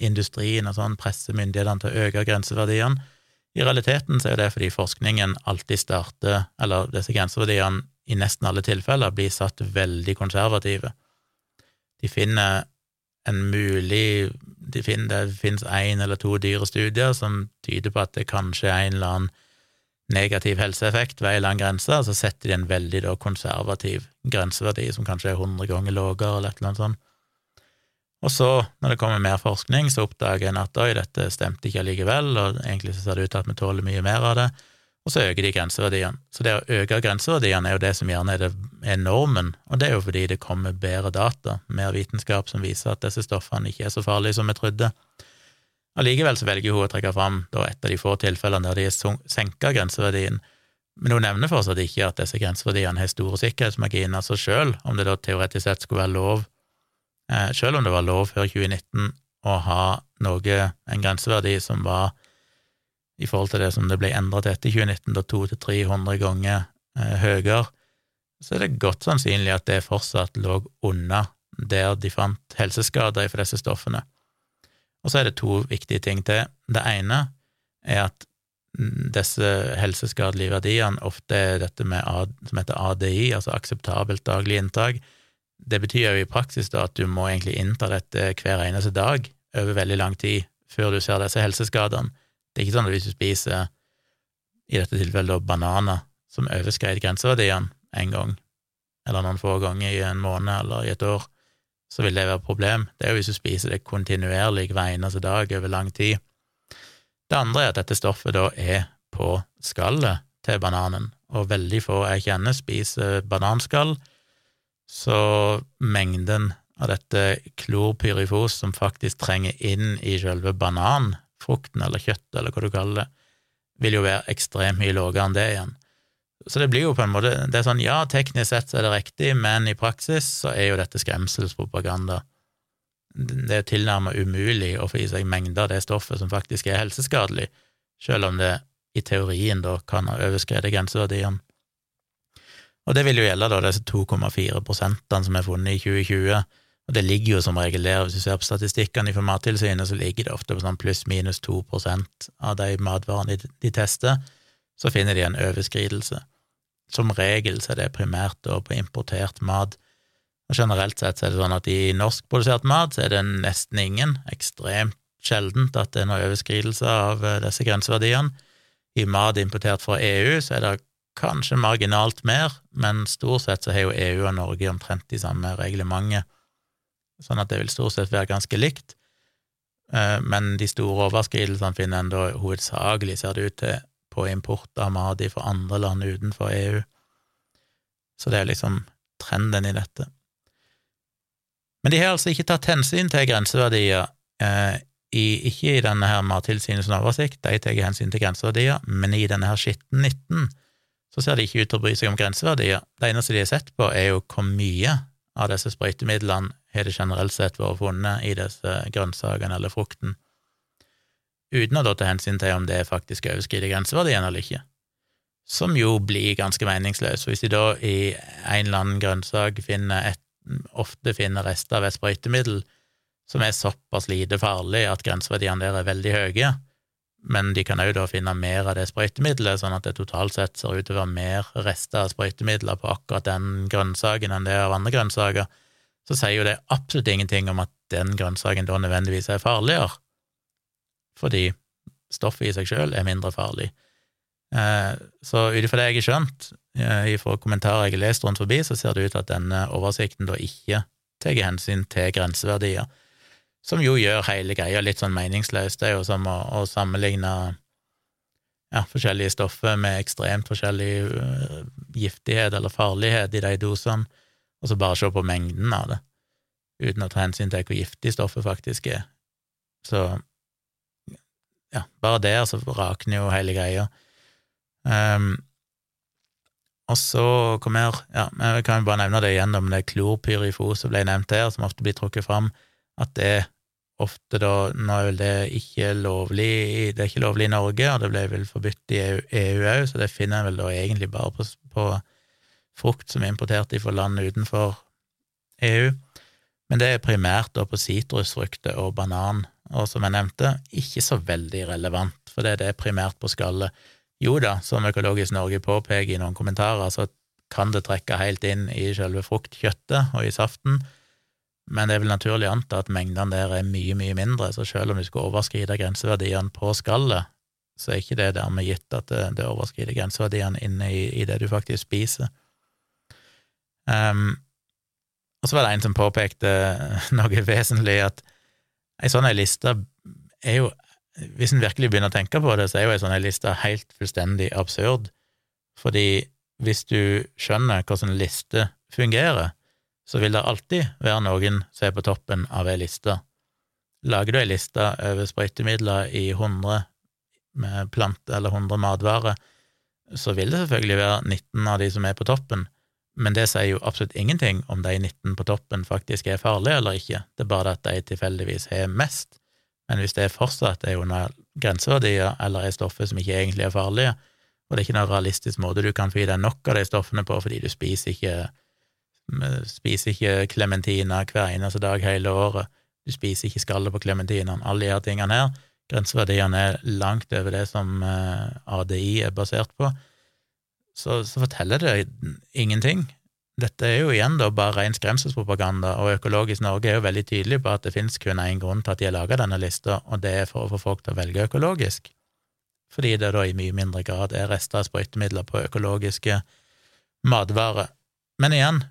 industrien og sånn presser myndighetene til å øke grenseverdiene. I realiteten så er det fordi forskningen alltid starter, eller disse grenseverdiene i nesten alle tilfeller blir satt veldig konservative. De finner en mulig Det finnes én eller to dyre studier som tyder på at det kanskje er en eller annen negativ helseeffekt ved en eller annen grense, så setter de en veldig da, konservativ grenseverdi, som kanskje er 100 ganger lavere, eller et eller annet sånt. Og så, når det kommer mer forskning, så oppdager en at oi, dette stemte ikke allikevel, og egentlig så ser det ut til at vi tåler mye mer av det og så øker de grenseverdiene. Så det å øke grenseverdiene er jo det som gjerne er, det, er normen, og det er jo fordi det kommer bedre data, mer vitenskap som viser at disse stoffene ikke er så farlige som vi trodde. Allikevel så velger hun å trekke fram da et av de få tilfellene der de har senka grenseverdien, Men hun nevner fortsatt ikke at disse grenseverdiene har store sikkerhetsmarginer, så selv om det da teoretisk sett skulle være lov, eh, selv om det var lov før 2019 å ha noe, en grenseverdi som var i forhold til det som det ble endret etter 2019, da 200-300 ganger eh, høyere, så er det godt sannsynlig at det fortsatt lå unna der de fant helseskader for disse stoffene. Og så er det to viktige ting til. Det ene er at disse helseskadelige verdiene ofte er dette med A, som heter ADI, altså akseptabelt daglig inntak. Det betyr jo i praksis da at du må egentlig innta dette hver eneste dag over veldig lang tid før du ser disse helseskadene. Det er ikke sånn at hvis du spiser, i dette tilfellet bananer som overskred grenseverdiene en gang, eller noen få ganger i en måned eller i et år, så vil det være et problem. Det er jo hvis du spiser det kontinuerlig hver eneste dag over lang tid. Det andre er at dette stoffet da er på skallet til bananen, og veldig få jeg kjenner spiser bananskall, så mengden av dette klorpyrifos som faktisk trenger inn i selve bananen, frukten eller kjøttet eller hva du kaller det, vil jo være ekstremt mye lavere enn det igjen. Så det blir jo på en måte Det er sånn, ja, teknisk sett så er det riktig, men i praksis så er jo dette skremselspropaganda. Det er tilnærmet umulig å få i seg mengder av det stoffet som faktisk er helseskadelig, selv om det i teorien da kan ha overskredet grenseverdiene. Og det vil jo gjelde da disse 2,4 prosentene som er funnet i 2020, og det ligger jo som regel der, hvis du ser på statistikkene fra Mattilsynet, så ligger det ofte på sånn pluss-minus 2% av de matvarene de, tester, så finner de en overskridelse. Som regel så er det primært da på importert mat, og generelt sett så er det sånn at i norskprodusert mat så er det nesten ingen, ekstremt sjeldent, at det er noen overskridelse av eh, disse grenseverdiene. I mat importert fra EU så er det kanskje marginalt mer, men stort sett så har jo EU og Norge omtrent de samme reglementet sånn at det vil stort sett være ganske likt. Eh, men de store overskridelsene finner en da hovedsakelig, ser det ut til, på import av mat fra andre land utenfor EU. Så det er liksom trenden i dette. Men de har altså ikke tatt hensyn til grenseverdier, eh, i, ikke i denne her Mattilsynets oversikt, de tar hensyn til grenseverdier, men i denne her skitten 19 så ser de ikke ut til å bry seg om grenseverdier. Det eneste de har sett på, er jo hvor mye av disse sprøytemidlene har det generelt sett vært funnet i disse grønnsakene eller frukten, uten å ta hensyn til om det faktisk overskrider grenseverdien eller ikke, som jo blir ganske meningsløst. Hvis de da i en eller annen grønnsak finner et, ofte finner rester av et sprøytemiddel som er såpass lite farlig at grenseverdiene der er veldig høye, men de kan òg da finne mer av det sprøytemiddelet, sånn at det totalt sett ser ut til å være mer rester av sprøytemidler på akkurat den grønnsaken enn det av andre grønnsaker, så sier jo det absolutt ingenting om at den grønnsaken da nødvendigvis er farligere, fordi stoffet i seg sjøl er mindre farlig. Eh, så ut ifra det jeg har skjønt, ifra fra kommentarer jeg har lest rundt forbi, så ser det ut til at denne oversikten da ikke tar hensyn til grenseverdier, som jo gjør hele greia litt sånn meningsløs. Det er jo som å, å sammenligne ja, forskjellige stoffer med ekstremt forskjellig uh, giftighet eller farlighet i de dosene og så bare se på mengden av det, uten å ta hensyn til hvor giftig stoffet faktisk er. Så ja, bare der så rakner jo hele greia. Um, og så hva mer? Ja, jeg kan jo bare nevne det igjen om det klorpyrifos som ble nevnt her, som ofte blir trukket fram, at det ofte da Nå er vel det ikke lovlig Det er ikke lovlig i Norge, og det ble vel forbudt i EU òg, så det finner en vel da egentlig bare på, på frukt som er importert fra land utenfor EU, men det er primært da på sitrusfrukter og banan, og som jeg nevnte, ikke så veldig relevant, for det er primært på skallet. Jo da, som Økologisk Norge påpeker i noen kommentarer, så kan det trekke helt inn i selve fruktkjøttet og i saften, men det er vel naturlig å anta at mengdene der er mye, mye mindre, så selv om du skulle overskride grenseverdiene på skallet, så er ikke det dermed gitt at det, det overskrider grenseverdiene inne i, i det du faktisk spiser. Um, og så var det en som påpekte noe vesentlig, at ei sånn liste er jo Hvis en virkelig begynner å tenke på det, så er jo ei sånn liste helt fullstendig absurd, fordi hvis du skjønner hvordan en liste fungerer, så vil det alltid være noen som er på toppen av ei liste. Lager du ei liste over sprøytemidler i 100 plant- eller 100 matvarer, så vil det selvfølgelig være 19 av de som er på toppen, men det sier jo absolutt ingenting om de 19 på toppen faktisk er farlige eller ikke, det er bare at de tilfeldigvis har mest. Men hvis det fortsatt er under grenseverdier eller er stoffer som ikke egentlig er farlige, og det er ikke noen realistisk måte du kan få i deg nok av de stoffene på fordi du spiser ikke spiser ikke klementiner hver eneste dag hele året, du spiser ikke skallet på klementinene, alle de her tingene her, grenseverdiene er langt over det som eh, ADI er basert på, så, så forteller det ingenting. Dette er jo igjen da bare ren skremselspropaganda, og Økologisk Norge er jo veldig tydelig på at det finnes kun én grunn til at de har laga denne lista, og det er for å få folk til å velge økologisk, fordi det da i mye mindre grad er rester av sprøytemidler på økologiske matvarer. Men igjen,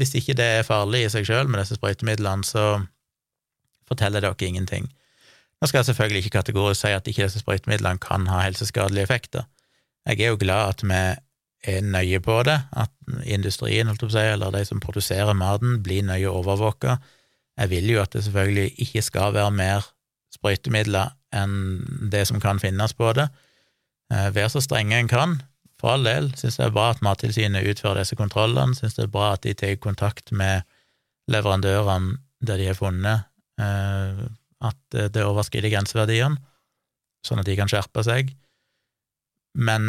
hvis ikke det er farlig i seg sjøl med disse sprøytemidlene, så forteller dere ingenting. Nå skal jeg selvfølgelig ikke kategorisk si at ikke disse sprøytemidlene kan ha helseskadelige effekter. Jeg er jo glad at vi er nøye på det, at industrien, holdt på å si, eller de som produserer maten, blir nøye overvåka. Jeg vil jo at det selvfølgelig ikke skal være mer sprøytemidler enn det som kan finnes på det. Eh, vær så strenge en kan. For all del syns det er bra at Mattilsynet utfører disse kontrollene, syns det er bra at de tar kontakt med leverandørene der de har funnet eh, at det overskrider grenseverdiene, sånn at de kan skjerpe seg. Men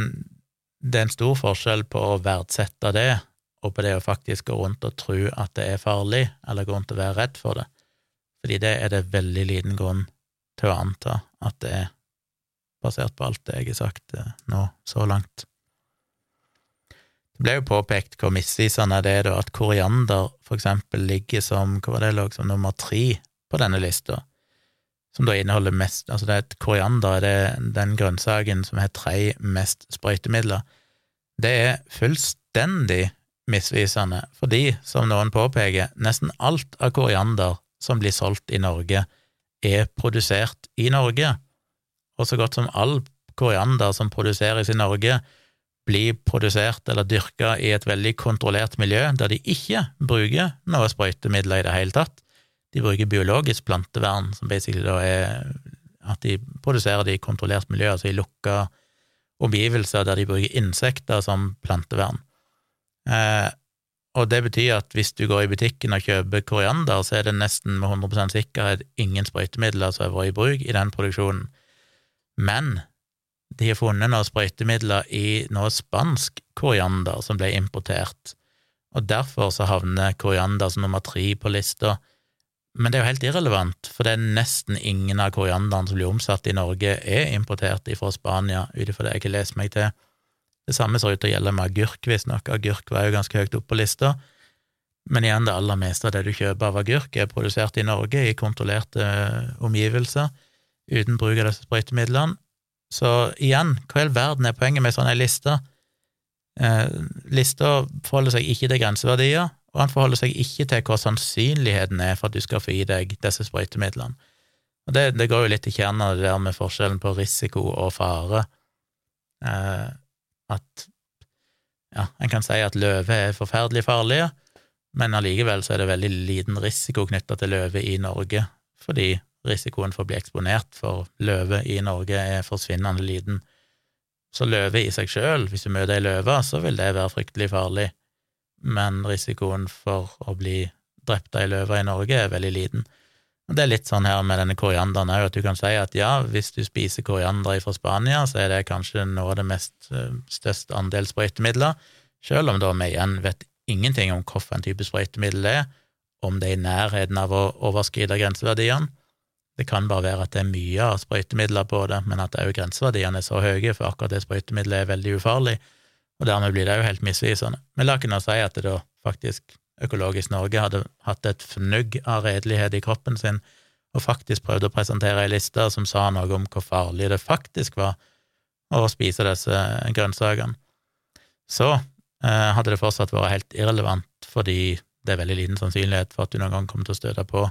det er en stor forskjell på å verdsette det og på det å faktisk gå rundt og tro at det er farlig, eller gå rundt og være redd for det, fordi det er det veldig liten grunn til å anta at det er, basert på alt det jeg har sagt eh, nå så langt. Det ble jo påpekt hvor misvisende det er da at koriander for eksempel ligger som hva var det som nummer tre på denne lista, som da inneholder mest Altså, det er et koriander er den grønnsaken som har tre mest sprøytemidler. Det er fullstendig misvisende, fordi, som noen påpeker, nesten alt av koriander som blir solgt i Norge, er produsert i Norge, og så godt som all koriander som produseres i Norge, blir produsert eller dyrka i et veldig kontrollert miljø der de ikke bruker noe sprøytemidler i det hele tatt. De bruker biologisk plantevern, som basically da er at de produserer det i kontrollert miljø, altså i lukka omgivelser der de bruker insekter som plantevern. Eh, og det betyr at hvis du går i butikken og kjøper koriander, så er det nesten med 100% sikkerhet ingen sprøytemidler som har vært i bruk i den produksjonen. Men de har funnet noen sprøytemidler i noe spansk koriander som ble importert, og derfor så havner koriander som nummer tre på lista men det er jo helt irrelevant, for det er nesten ingen av korianderne som blir omsatt i Norge, er importert fra Spania, ut ifra det jeg har lest meg til. Det samme ser ut til å gjelde med agurk, visstnok. Agurk var jo ganske høyt oppe på lista. Men igjen, det aller meste av det du kjøper av agurk, er produsert i Norge, i kontrollerte eh, omgivelser, uten bruk av disse sprøytemidlene. Så igjen, hva i all verden er poenget med sånne lister? Eh, lista forholder seg ikke til grenseverdier, og han forholder seg ikke til hva sannsynligheten er for at du skal få i deg disse sprøytemidlene. Og det, det går jo litt i kjernen av det der med forskjellen på risiko og fare. Eh, at ja, en kan si at løve er forferdelig farlige, men allikevel så er det veldig liten risiko knytta til løve i Norge, fordi risikoen for å bli eksponert for løve i Norge er forsvinnende liten. Så løve i seg sjøl, hvis du møter ei løve, så vil det være fryktelig farlig men risikoen for å bli drept av ei løve i Norge er veldig liten. Og Det er litt sånn her med denne korianderen òg, at du kan si at ja, hvis du spiser koriander fra Spania, så er det kanskje noe av det mest eh, største andel sprøytemidler, selv om da vi igjen vet ingenting om hvilken type sprøytemiddel det er, om det er i nærheten av å overskride grenseverdiene. Det kan bare være at det er mye av sprøytemidler på det, men at òg grenseverdiene er så høye, for akkurat det sprøytemiddelet er veldig ufarlig, og dermed blir det jo helt misvisende. Men la nå si at det da faktisk Økologisk Norge hadde hatt et fnugg av redelighet i kroppen sin, og faktisk prøvde å presentere ei liste som sa noe om hvor farlig det faktisk var å spise disse grønnsakene. Så eh, hadde det fortsatt vært helt irrelevant, fordi det er veldig liten sannsynlighet for at du noen gang kommer til å støte på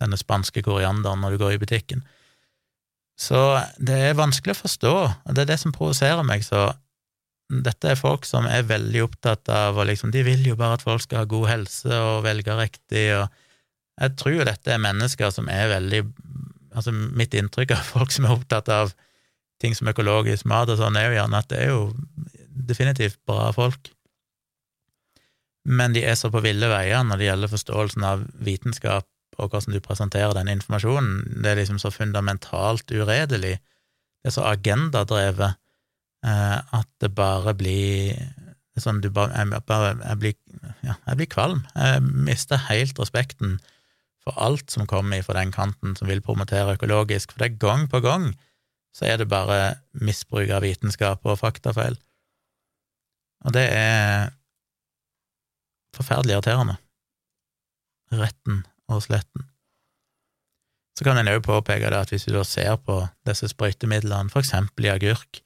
denne spanske korianderen når du går i butikken. Så det er vanskelig å forstå, og det er det som provoserer meg så dette er folk som er veldig opptatt av og liksom, De vil jo bare at folk skal ha god helse og velge riktig, og jeg tror dette er mennesker som er veldig Altså, mitt inntrykk av folk som er opptatt av ting som økologisk mat og sånn, er jo gjerne at det er jo definitivt bra folk. Men de er så på ville veier når det gjelder forståelsen av vitenskap og hvordan du presenterer den informasjonen. Det er liksom så fundamentalt uredelig, det er så agendadrevet, at det bare blir sånn du bare, jeg, bare, jeg, blir, ja, jeg blir kvalm. Jeg mister helt respekten for alt som kommer fra den kanten som vil promotere økologisk, for det er gang på gang så er det bare misbruk av vitenskap og faktafeil. Og det er forferdelig irriterende. Retten og sletten. Så kan en òg påpeke det at hvis du da ser på disse sprøytemidlene, for eksempel i agurk,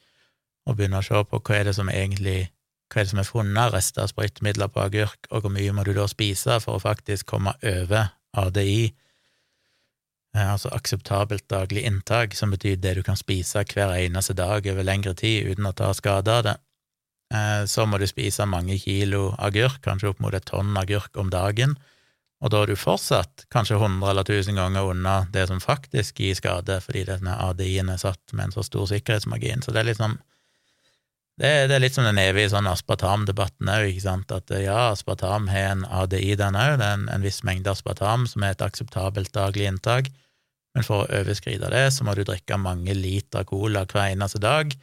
og begynner å se på hva er det som egentlig hva er det som er funnet rester av sprøytemidler på agurk, og hvor mye må du da spise for å faktisk komme over ADI, eh, altså akseptabelt daglig inntak, som betyr det du kan spise hver eneste dag over lengre tid uten å ta skade av det, eh, så må du spise mange kilo agurk, kanskje opp mot et tonn agurk om dagen, og da er du fortsatt kanskje hundre eller tusen ganger unna det som faktisk gir skade, fordi denne ADI-en er satt med en så stor sikkerhetsmargin. Så det er liksom det, det, er litt som den evige sånn aspartamdebatten òg, ikke sant, at ja, aspartam har en ADI, den òg, det er en, en, viss mengde aspartam som er et akseptabelt daglig inntak, men for å overskride det, så må du drikke mange liter cola hver eneste dag,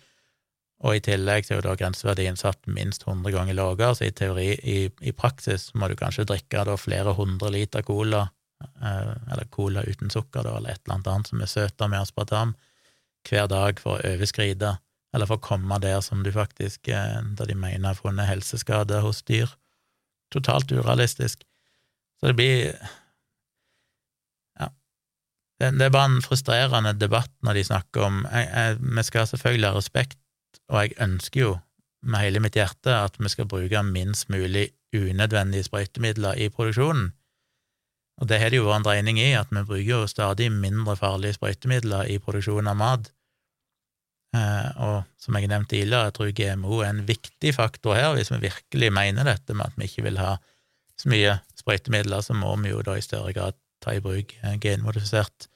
og i tillegg er jo da grenseverdien satt minst 100 ganger lavere, så i teori, i, i, praksis må du kanskje drikke da flere hundre liter cola, eh, eller cola uten sukker, da, eller et eller annet som er søtere med aspartam, hver dag for å overskride eller for å komme der som du faktisk eh, Da de mener har funnet helseskade hos dyr. Totalt urealistisk. Så det blir Ja. Det, er bare en frustrerende debatt når de snakker om Vi skal selvfølgelig ha respekt, og jeg ønsker jo med hele mitt hjerte at vi skal bruke minst mulig unødvendige sprøytemidler i produksjonen. Og det har det jo vært en dreining i, at vi bruker jo stadig mindre farlige sprøytemidler i produksjonen av mat. Eh, og som jeg nevnte tidligere, jeg tror GMO er en viktig faktor her. Hvis vi virkelig mener dette med at vi ikke vil ha så mye sprøytemidler, så må vi jo da i større grad ta i bruk eh, genmodifisert,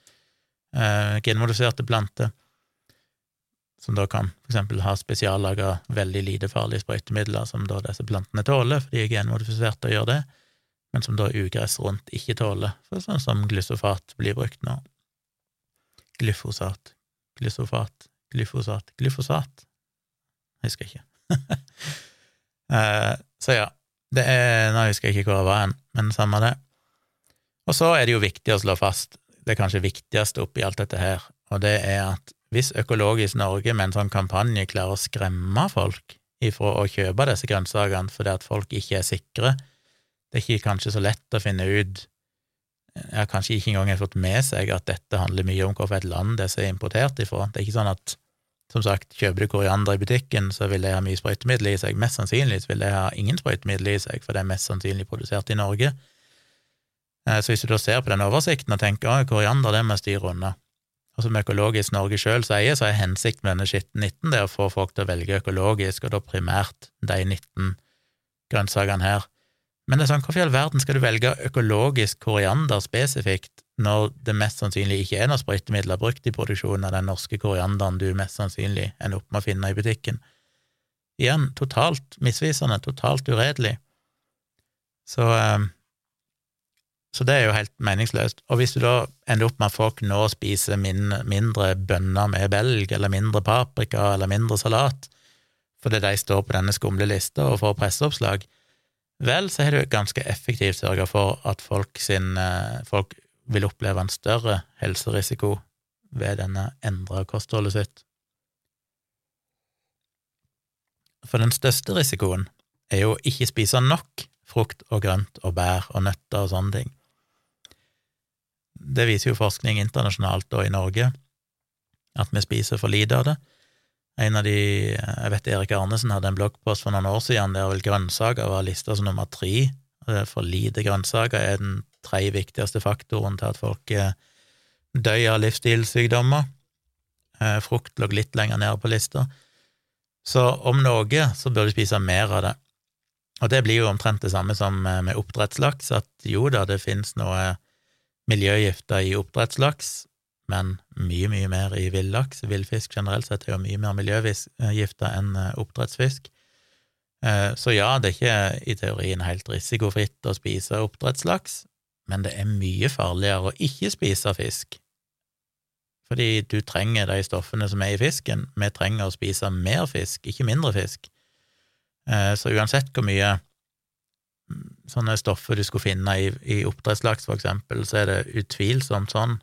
eh, genmodifiserte planter, som da kan for eksempel ha spesiallaga veldig lite farlige sprøytemidler som da disse plantene tåler, fordi de er genmodifiserte og gjør det, men som da ugress rundt ikke tåler, for sånn som glysofat blir brukt nå. Glyfosat, glyfosat Glyfosat Glyfosat? Jeg husker ikke. eh, så ja, det er Nå husker jeg ikke hvor jeg var hen, men samme det. Og så er det jo viktig å slå fast det kanskje viktigste oppi alt dette her, og det er at hvis Økologisk Norge med en sånn kampanje klarer å skremme folk ifra å kjøpe disse grønnsakene fordi at folk ikke er sikre, det er ikke kanskje så lett å finne ut har kanskje ikke engang fått med seg at dette handler mye om hvilket land det er importert ifra. Det er ikke sånn at, som sagt, kjøper du koriander i butikken, så vil det ha mye sprøytemiddel i seg. Mest sannsynlig vil det ha ingen sprøytemiddel i seg, for det er mest sannsynlig produsert i Norge. Eh, så hvis du da ser på den oversikten og tenker at koriander, det må jeg styre unna, og som Økologisk Norge sjøl sier, så er hensikten med denne skitten 19 det å få folk til å velge økologisk, og da primært de 19 grønnsakene her. Men det er sånn, hvorfor i all verden skal du velge økologisk koriander spesifikt når det mest sannsynlig ikke er noen sprøytemidler brukt i produksjonen av den norske korianderen du mest sannsynlig ender opp med å finne i butikken? Igjen, totalt misvisende, totalt uredelig. Så, ehm, så det er jo helt meningsløst. Og hvis du da ender opp med at folk nå spiser mindre bønner med belg, eller mindre paprika, eller mindre salat, fordi de står på denne skumle lista og får presseoppslag, vel, så har du ganske effektivt sørga for at folk, sin, eh, folk vil oppleve en større helserisiko ved denne endra kostholdet sitt. For den største risikoen er jo å ikke spise nok frukt og grønt og bær og nøtter og sånne ting. Det viser jo forskning internasjonalt og i Norge, at vi spiser for lite av det, en av de Jeg vet Erik Arnesen hadde en bloggpost for noen år siden der vel grønnsaker var lista som nummer tre. For lite grønnsaker er den tre viktigste faktoren til at folk eh, dør av livsstilssykdommer. Eh, frukt lå litt lenger nede på lista. Så om noe, så bør du spise mer av det. Og det blir jo omtrent det samme som eh, med oppdrettslaks, at jo da, det finnes noe miljøgifter i oppdrettslaks, men mye, mye mer i villaks. Villfisk generelt sett er jo mye mer miljøgifta enn eh, oppdrettsfisk. Eh, så ja, det er ikke i teorien helt risikofritt å spise oppdrettslaks, men det er mye farligere å ikke spise fisk. Fordi du trenger de stoffene som er i fisken. Vi trenger å spise mer fisk, ikke mindre fisk. Eh, så uansett hvor mye sånne stoffer du skulle finne i, i oppdrettslaks, for eksempel, så er det utvilsomt sånn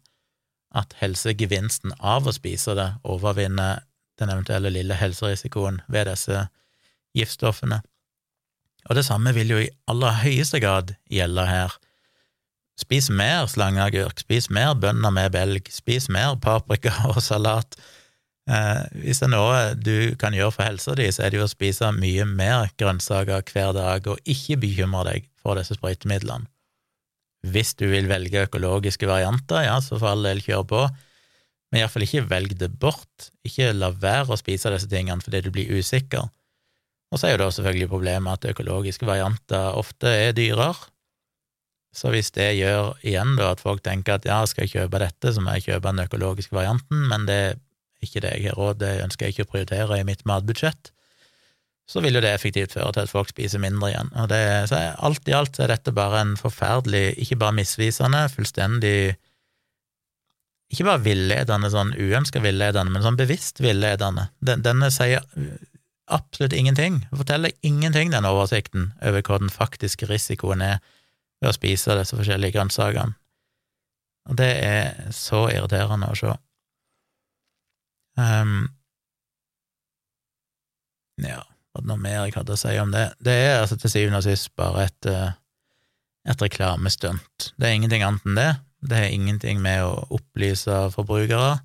at helsegevinsten av å spise det overvinner den eventuelle lille helserisikoen ved disse giftstoffene. Og det samme vil jo i aller høyeste grad gjelde her. Spis mer slangeagurk, spis mer bønner med belg, spis mer paprika og salat. Eh, hvis det er noe du kan gjøre for helsa di, så er det jo å spise mye mer grønnsaker hver dag, og ikke bekymre deg for disse sprøytemidlene. Hvis du vil velge økologiske varianter, ja, så for all del kjør på, men iallfall ikke velg det bort. Ikke la være å spise disse tingene fordi du blir usikker. Og så er jo da selvfølgelig problemet at økologiske varianter ofte er dyrere. Så hvis det gjør igjen da at folk tenker at ja, skal jeg kjøpe dette, så må jeg kjøpe den økologiske varianten, men det er ikke det jeg har råd det ønsker jeg ikke å prioritere i mitt matbudsjett, så vil jo det effektivt føre til at folk spiser mindre igjen. Og det, så alt i alt er dette bare en forferdelig, ikke bare misvisende, fullstendig Ikke bare villedende, sånn uønska villedende, men sånn bevisst villedende. Den, denne sier absolutt ingenting. Forteller ingenting, den oversikten, over hva den faktiske risikoen er ved å spise disse forskjellige grønnsakene. Og det er så irriterende å se. Um, ja, var noe mer jeg hadde å si om det? Det er altså til syvende og sist bare et, eh, et reklamestunt. Det er ingenting annet enn det. Det er ingenting med å opplyse forbrukere.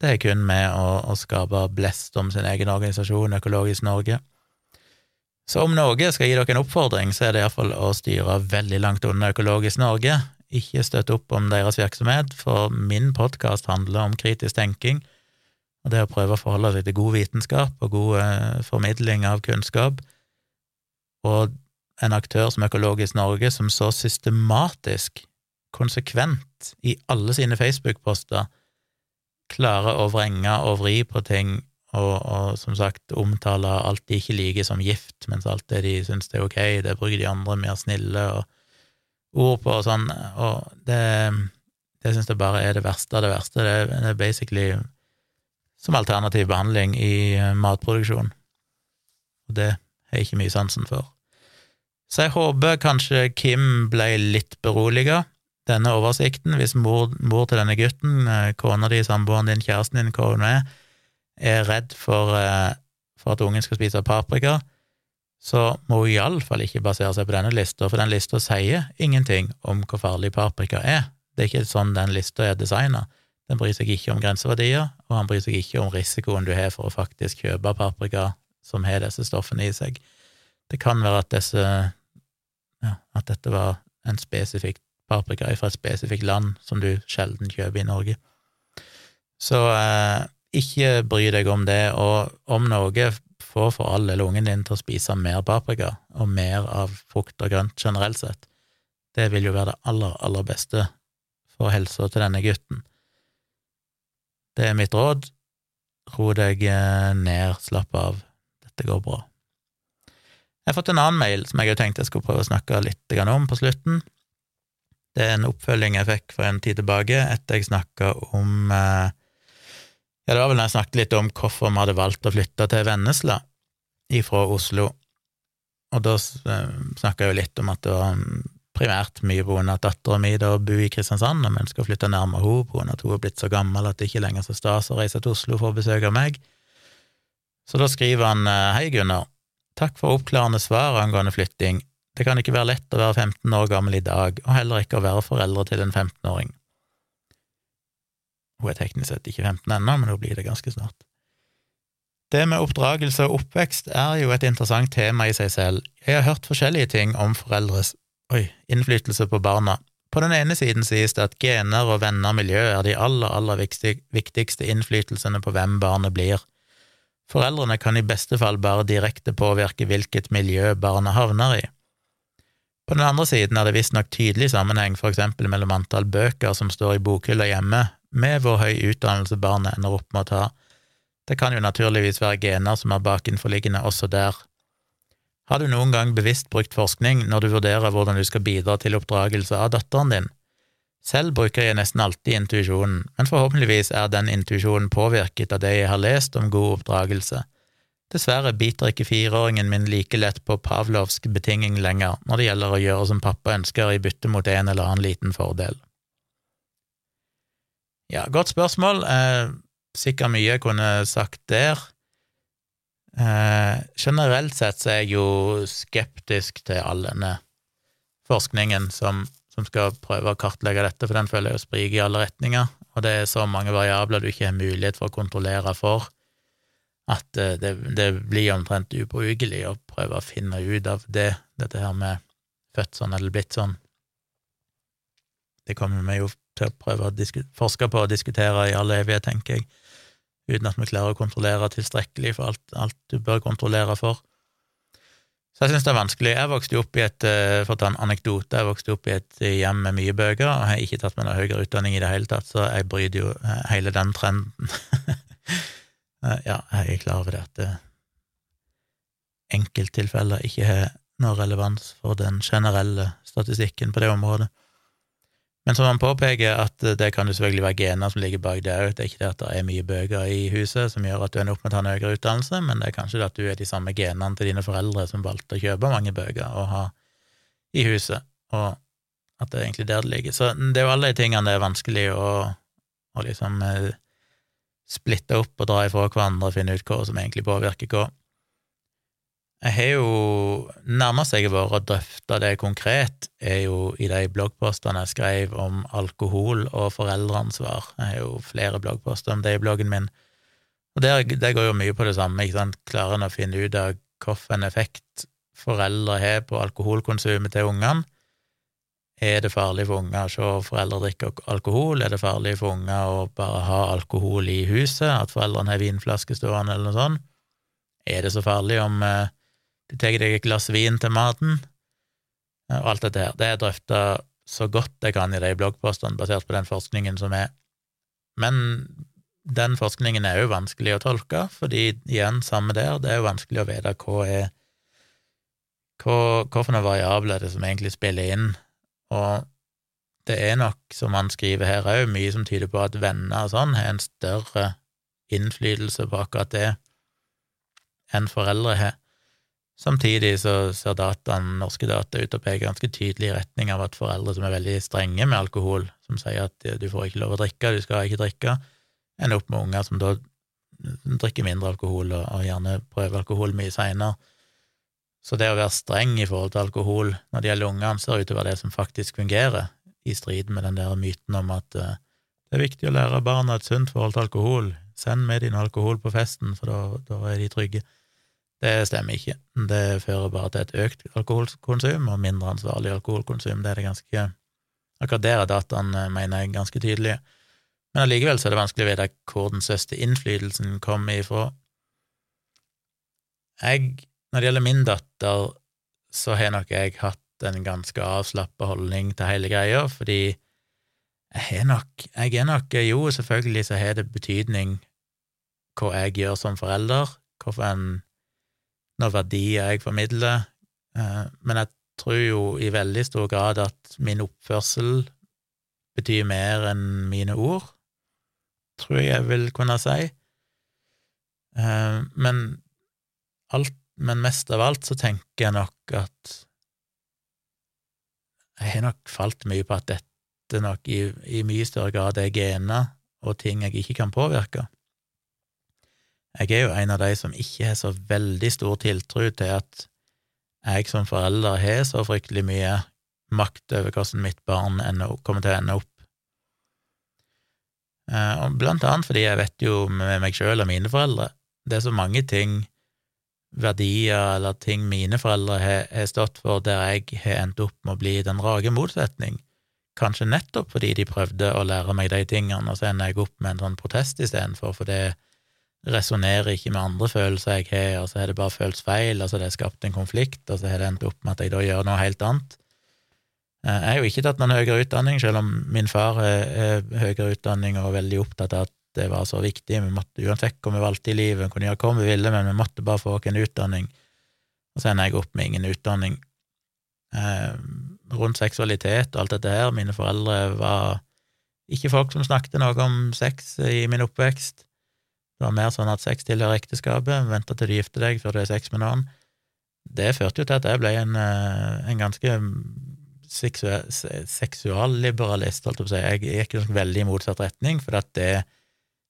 Det er kun med å, å skape blest om sin egen organisasjon, Økologisk Norge. Så om noe skal gi dere en oppfordring, så er det iallfall å styre veldig langt unna Økologisk Norge. Ikke støtte opp om deres virksomhet, for min podkast handler om kritisk tenking og det å prøve å forholde seg til god vitenskap og god eh, formidling av kunnskap, og en aktør som Økologisk Norge, som så systematisk, konsekvent, i alle sine Facebook-poster klarer å vrenge og vri på ting og, og, som sagt omtale alt de ikke liker som gift, mens alt det de syns er ok, det bruker de andre mer snille og ord på og sånn, og det, det syns jeg bare er det verste av det verste. Det, det er basically som alternativ behandling i eh, matproduksjon. Og det har jeg ikke mye sansen for. Så jeg håper kanskje Kim ble litt beroliga, denne oversikten, hvis mor, mor til denne gutten, eh, kona di, samboeren din, kjæresten din, hva hun er, er redd for, eh, for at ungen skal spise paprika, så må hun iallfall ikke basere seg på denne lista, for den lista sier ingenting om hvor farlig paprika er. Det er ikke sånn den lista er designa. Den bryr seg ikke om grenseverdier, og han bryr seg ikke om risikoen du har for å faktisk kjøpe paprika som har disse stoffene i seg. Det kan være at, disse, ja, at dette var en spesifikk paprika fra et spesifikt land som du sjelden kjøper i Norge. Så eh, ikke bry deg om det, og om noe, få for all del ungen din til å spise mer paprika, og mer av frukt og grønt generelt sett. Det vil jo være det aller, aller beste for helsa til denne gutten. Det er mitt råd. Ro deg eh, ned, slapp av, dette går bra. Jeg har fått en annen mail som jeg tenkte jeg skulle prøve å snakke litt om på slutten. Det er en oppfølging jeg fikk for en tid tilbake etter jeg snakka om eh, Ja, det var vel når jeg snakket litt om hvorfor vi hadde valgt å flytte til Vennesla ifra Oslo. Og da eh, snakka jeg jo litt om at det var primært mye av at dattera mi bor i Kristiansand, og vi ønsker å flytte nærmere henne grunn at hun er blitt så gammel at det ikke lenger er så stas å reise til Oslo for å besøke meg. Så da skriver han eh, Hei, Gunnar. Takk for oppklarende svar angående flytting. Det kan ikke være lett å være 15 år gammel i dag, og heller ikke å være foreldre til en 15-åring. Hun er teknisk sett ikke 15 ennå, men hun blir det ganske snart. Det med oppdragelse og oppvekst er jo et interessant tema i seg selv. Jeg har hørt forskjellige ting om foreldres Oi, innflytelse på barna. På den ene siden sies det at gener og venner og miljø er de aller, aller viktigste innflytelsene på hvem barnet blir. Foreldrene kan i beste fall bare direkte påvirke hvilket miljø barnet havner i. På den andre siden er det visstnok tydelig sammenheng for eksempel mellom antall bøker som står i bokhylla hjemme, med hvor høy utdannelse barnet ender opp med å ta. Det kan jo naturligvis være gener som er bakenforliggende også der. Har du noen gang bevisst brukt forskning når du vurderer hvordan du skal bidra til oppdragelse av datteren din? Selv bruker jeg nesten alltid intuisjonen, men forhåpentligvis er den intuisjonen påvirket av det jeg har lest om god oppdragelse. Dessverre biter ikke fireåringen min like lett på pavlovsk betinging lenger når det gjelder å gjøre som pappa ønsker i bytte mot en eller annen liten fordel. Ja, godt spørsmål. Eh, sikkert mye jeg kunne sagt der. Eh, generelt sett så er jeg jo skeptisk til all denne forskningen som, som, skal prøve å kartlegge dette, for den føler jeg jo spriker i alle retninger, og det er så mange variabler du ikke har mulighet for å kontrollere for, at eh, det, det blir omtrent ubrukelig å prøve å finne ut av det, dette her med født sånn eller blitt sånn. Det kommer vi jo til å prøve å forske på og diskutere i all evighet, tenker jeg, uten at vi klarer å kontrollere tilstrekkelig for alt, alt du bør kontrollere for. Så jeg syns det er vanskelig. Jeg vokste opp i et eh, for å ta en anekdote, jeg vokste opp i et hjem med mye bøker, og har ikke tatt med noe høyere utdanning i det hele tatt, så jeg bryter jo eh, hele den trenden. Eh, ja, jeg er klar over det at enkelttilfeller ikke har noe relevans for den generelle statistikken på det området. Men som han påpeker, at det kan jo selvfølgelig være gener som ligger bak det òg. Det er ikke det at det er mye bøker i huset som gjør at du ender opp med å ta en høyere utdannelse, men det er kanskje det at du er de samme genene til dine foreldre som valgte å kjøpe mange bøker og ha i huset, og at det er egentlig der det ligger. Så det er jo alle de tingene det er vanskelig å, å liksom eh, splitte opp og dra ifra hverandre og finne ut hva som egentlig påvirker hva. Jeg har jo Nærmest jeg har vært og drøfta det konkret, er jo i de bloggpostene jeg skrev om alkohol og foreldreansvar. Jeg har jo flere bloggposter om det i bloggen min, og det, det går jo mye på det samme, ikke sant, klarer en å finne ut av hvilken effekt foreldre har på alkoholkonsumet til ungene. Er det farlig for unger å se foreldre drikke alkohol? Er det farlig for unger å bare ha alkohol i huset, at foreldrene har vinflaske stående, eller noe sånt? Er det så farlig om eh, du tar deg et glass vin til maten, og alt dette her. Det er drøfta så godt jeg kan i de bloggpostene, basert på den forskningen som er. Men den forskningen er jo vanskelig å tolke, fordi igjen, samme der, det er jo vanskelig å vite hva er hva, for noen variabler er det som egentlig spiller inn, og det er nok, som han skriver her òg, mye som tyder på at venner og sånn har en større innflytelse på akkurat det enn foreldre har. Samtidig så ser dataen, norske data ut og peker ganske tydelig i retning av at foreldre som er veldig strenge med alkohol, som sier at du får ikke lov å drikke, du skal ikke drikke, ender opp med unger som da drikker mindre alkohol og, og gjerne prøver alkohol mye seinere. Så det å være streng i forhold til alkohol når det gjelder ungene, ser ut til å være det som faktisk fungerer, i strid med den der myten om at uh, det er viktig å lære barna et sunt forhold til alkohol, send med din alkohol på festen, for da, da er de trygge. Det stemmer ikke. Det fører bare til et økt alkoholkonsum og mindre ansvarlig alkoholkonsum. Det er det ganske Akkurat der er dataene, mener jeg, ganske tydelige. Men allikevel så er det vanskelig å vite hvor den største innflytelsen kommer ifra. Jeg, når det gjelder min datter, så har nok jeg hatt en ganske avslappa holdning til hele greia, fordi jeg er nok Jeg er nok Jo, selvfølgelig så har det betydning hva jeg gjør som forelder, hvorfor en noen verdier jeg formidler, eh, men jeg tror jo i veldig stor grad at min oppførsel betyr mer enn mine ord, tror jeg jeg vil kunne si. Eh, men alt, men mest av alt så tenker jeg nok at jeg har nok falt mye på at dette nok i, i mye større grad er gener og ting jeg ikke kan påvirke. Jeg er jo en av de som ikke har så veldig stor tiltro til at jeg som forelder har så fryktelig mye makt over hvordan mitt barn kommer til å ende opp. Eh, og blant annet fordi jeg vet jo med meg sjøl og mine foreldre Det er så mange ting, verdier eller ting mine foreldre har, stått for, der jeg har endt opp med å bli den rake motsetning. Kanskje nettopp fordi de prøvde å lære meg de tingene, og så ender jeg opp med en sånn protest istedenfor, for det resonnerer ikke med andre følelser jeg har, og så har det bare føltes feil, og så har det skapt en konflikt, og så har det endt opp med at jeg da gjør noe helt annet. Eh, jeg har jo ikke tatt noen høyere utdanning, selv om min far er høyere utdanning og veldig opptatt av at det var så viktig. Vi måtte uansett hva vi valgte i livet, vi kunne gjøre hva vi ville, men vi måtte bare få oss en utdanning. Og så ender jeg opp med ingen utdanning. Eh, rundt seksualitet og alt dette her, mine foreldre var ikke folk som snakket noe om sex i min oppvekst. Det var mer sånn at sex tilhører ekteskapet, vente til du gifter deg før du har sex med noen. Det førte jo til at jeg ble en, eh, en ganske seksualliberalist, holdt jeg på å si. Jeg gikk jo veldig i motsatt retning, for at det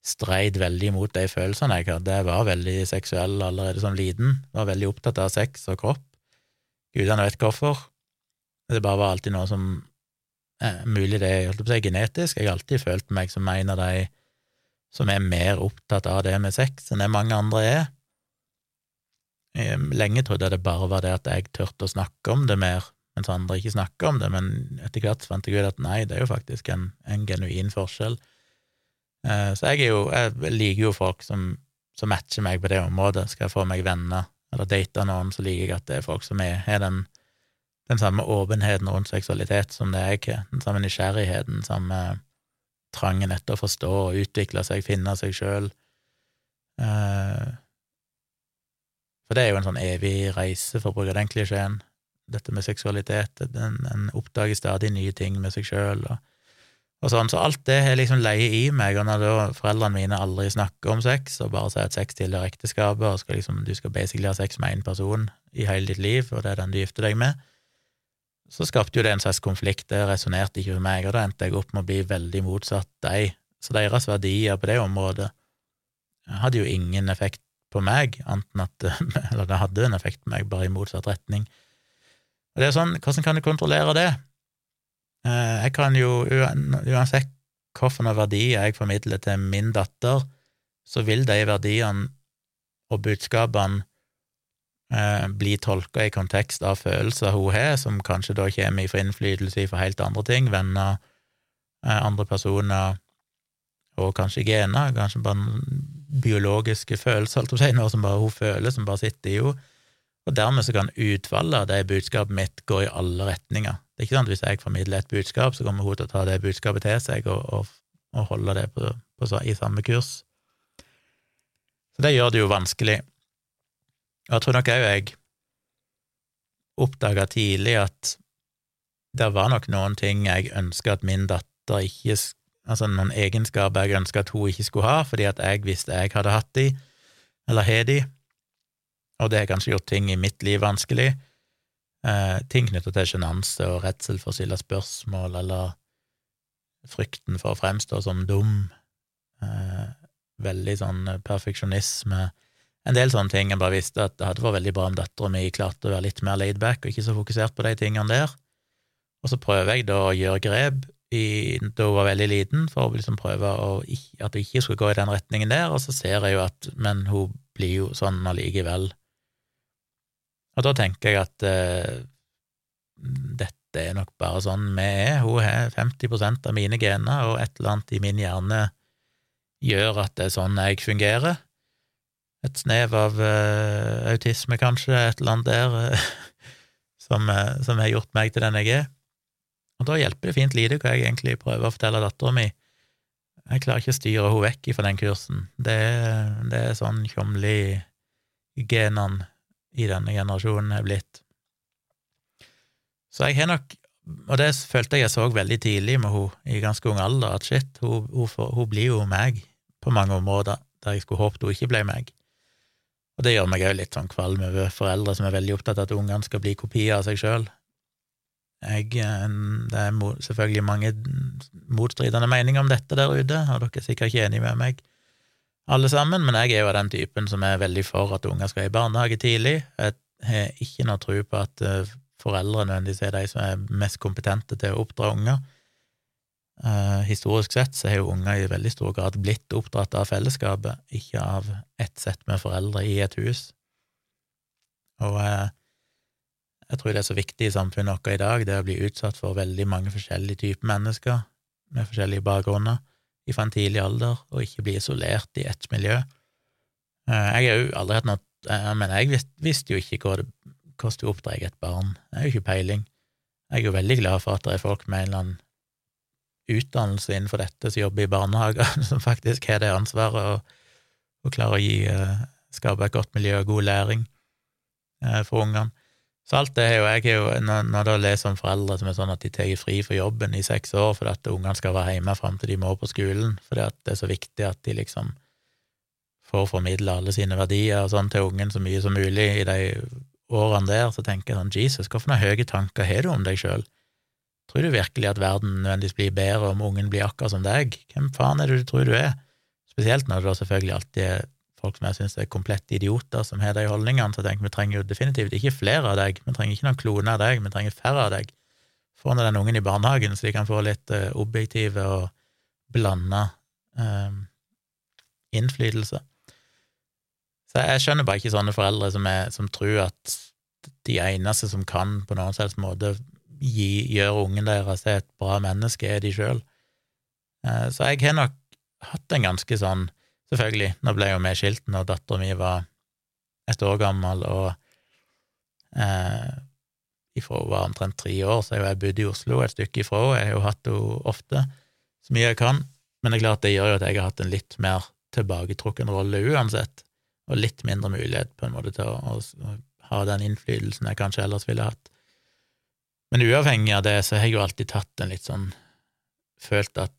streid veldig mot de følelsene jeg hadde. Jeg var veldig seksuell allerede som liten, var veldig opptatt av sex og kropp. Gudene vet hvorfor. Det bare var alltid noe som eh, Mulig det er si, genetisk. Jeg har alltid følt meg som en av de som er mer opptatt av det med sex enn det mange andre er. Lenge trodde jeg det bare var det at jeg turte å snakke om det mer, mens andre ikke snakker om det, men etter hvert fant jeg ut at nei, det er jo faktisk en, en genuin forskjell. Eh, så jeg, jo, jeg liker jo folk som, som, matcher meg på det området. Skal jeg få meg venner eller date noen, så liker jeg at det er folk som er, den, den, samme åpenheten rundt seksualitet som det jeg har, den samme nysgjerrigheten, den samme trangen etter å forstå og utvikle seg, finne seg sjøl. Eh, for det er jo en sånn evig reise, for å bruke den klisjeen dette med seksualitet. En, en oppdager stadig nye ting med seg sjøl og, og, sånn. Så alt det har liksom leie i meg, og når da foreldrene mine aldri snakker om sex, og bare sier at sex tilhører ekteskapet, og skal liksom, du skal basically ha sex med én person i hele ditt liv, og det er den du gifter deg med, så skapte jo det en slags konflikt, det resonnerte ikke med meg, og da endte jeg opp med å bli veldig motsatt deg. Så deres verdier på det området hadde jo ingen effekt på meg, anten at Eller det hadde en effekt på meg, bare i motsatt retning. Og det er sånn, hvordan kan du kontrollere det? Eh, jeg kan jo, uansett hvilke verdier jeg formidler til min datter, så vil de verdiene og budskapene eh, bli tolka i kontekst av følelser hun har, som kanskje da kommer fra innflytelse fra helt andre ting, venner, eh, andre personer og kanskje gener, kanskje bare biologiske følelser, alt si, noe som bare hun føler, som bare sitter i henne og dermed så kan utfallet av det budskapet mitt gå i alle retninger. Det er ikke sant at hvis jeg formidler et budskap, så kommer hun til å ta det budskapet til seg og, og, og holde det på, på, i samme kurs. Så det gjør det jo vanskelig. Jeg tror nok òg jeg oppdaga tidlig at det var nok noen ting jeg ønska at min datter ikke Altså noen egenskaper jeg ønska at hun ikke skulle ha, fordi at jeg visste jeg hadde hatt de, eller har de, og det har kanskje gjort ting i mitt liv vanskelig. Eh, ting knytta til sjenanse og redsel for å stille spørsmål, eller frykten for å fremstå som dum. Eh, veldig sånn perfeksjonisme. En del sånne ting. Jeg bare visste at det hadde vært veldig bra om dattera mi klarte å være litt mer laidback og ikke så fokusert på de tingene der. Og så prøver jeg da å gjøre grep i, da hun var veldig liten, for å liksom prøve å, at hun ikke skulle gå i den retningen der, og så ser jeg jo at Men hun blir jo sånn allikevel. Og da tenker jeg at eh, dette er nok bare sånn vi er. Hun har 50% av mine gener, og et eller annet i min hjerne gjør at det er sånn jeg fungerer. Et snev av uh, autisme, kanskje, et eller annet der, uh, som, som, har gjort meg til den jeg er. Og da hjelper det fint lite hva jeg egentlig prøver å fortelle dattera mi. Jeg klarer ikke å styre henne vekk fra den kursen. Det, det er sånn tjomli genene i denne generasjonen er blitt. Så jeg har nok, og det følte jeg jeg så veldig tidlig med henne i ganske ung alder, at shit, hun, hun, hun blir jo meg på mange områder der jeg skulle håpet hun ikke ble meg. Og det gjør meg òg litt sånn kvalm over foreldre som er veldig opptatt av at ungene skal bli kopier av seg sjøl. Det er selvfølgelig mange motstridende meninger om dette der ute, og dere er sikkert ikke enige med meg alle sammen, men jeg er jo av den typen som er veldig for at unger skal i barnehage tidlig. Jeg har ikke noe tro på at eh, foreldre nødvendigvis er de som er mest kompetente til å oppdra unger. Uh, historisk sett så har jo unger i veldig stor grad blitt oppdratt av fellesskapet, ikke av ett sett med foreldre i et hus. Og uh, jeg tror det er så viktig i samfunnet vårt i dag, det å bli utsatt for veldig mange forskjellige typer mennesker med forskjellige bakgrunner fra en tidlig alder, og ikke bli isolert i ett miljø. Eh, jeg har jo aldri hatt noe Men jeg visste, jo ikke hvordan du oppdrar et barn. Jeg har jo ikke peiling. Jeg er jo veldig glad for at det er folk med en eller annen utdannelse innenfor dette som jobber i barnehager, som faktisk har det ansvaret og, og klarer å gi, eh, skape et godt miljø og god læring eh, for ungene. Så alt det er jo, jeg er jo, når, når jeg leser om foreldre som er sånn at de tar fri for jobben i seks år fordi at ungene skal være hjemme fram til de må på skolen, fordi at det er så viktig at de liksom får formidle alle sine verdier og sånn til ungen så mye som mulig i de årene der, så tenker jeg sånn Jesus, hvilke høye tanker har du om deg sjøl? Tror du virkelig at verden nødvendigvis blir bedre om ungen blir akkurat som deg? Hvem faen er det du tror du er? Spesielt når det da selvfølgelig alltid er folk som jeg syns er komplette idioter, som har de holdningene, så jeg tenker vi trenger jo definitivt ikke flere av deg, vi trenger ikke noen klone av deg, vi trenger færre av deg. Få ned den ungen i barnehagen, så de kan få litt uh, objektive og blanda uh, innflytelse. Så jeg skjønner bare ikke sånne foreldre som, er, som tror at de eneste som kan på noen selvs måte gi, gjøre ungen deres til et bra menneske, er de sjøl. Uh, så jeg har nok hatt en ganske sånn Selvfølgelig, nå ble jo vi skilt når dattera mi var et år gammel, og eh, ifra hun var omtrent tre år, så jeg bodd i Oslo et stykke ifra henne. Jeg har jo hatt henne ofte, så mye jeg kan, men det er klart det gjør jo at jeg har hatt en litt mer tilbaketrukken rolle uansett, og litt mindre mulighet på en måte til å, å, ha den innflytelsen jeg kanskje ellers ville hatt. Men uavhengig av det, så har jeg jo alltid tatt en litt sånn Følt at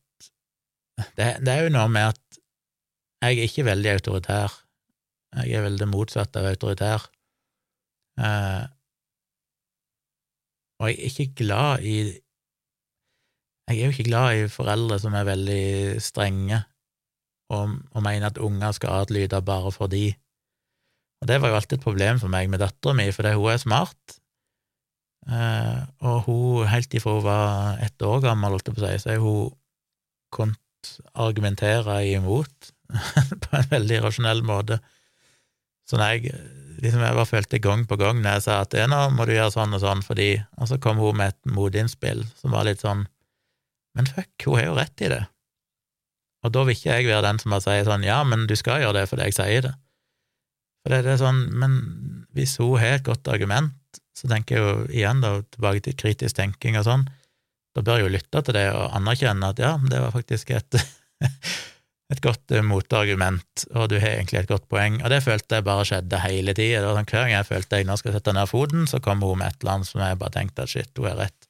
det, det er jo noe med at jeg er ikke veldig autoritær. Jeg er veldig motsatt av autoritær. Eh, og jeg er ikke glad i Jeg er jo ikke glad i foreldre som er veldig strenge og, og mener at unger skal adlyde bare for de. Og det var jo alltid et problem for meg med dattera mi, fordi hun er smart. Eh, og hun, helt ifra hun var ett år gammel, holdt jeg på å si, så er hun kunnet argumentere imot på en veldig rasjonell måte. Så når jeg liksom jeg bare følte gang på gang når jeg sa at nå må du gjøre sånn og sånn, fordi Og så kom hun med et motinnspill som var litt sånn Men fuck, hun har jo rett i det. Og da vil ikke jeg være den som bare sier sånn ja, men du skal gjøre det fordi jeg sier det. For det er sånn, men hvis hun har et godt argument, så tenker jeg jo igjen da tilbake til kritisk tenking og sånn, da bør jeg jo lytte til det og anerkjenne at ja, det var faktisk et et godt uh, motargument, og du har egentlig et godt poeng. Og det følte jeg bare skjedde hele tida. Sånn, hver gang jeg følte jeg nå skal sette ned foten, så kom hun med et eller annet som jeg bare tenkte at shit, hun er rett.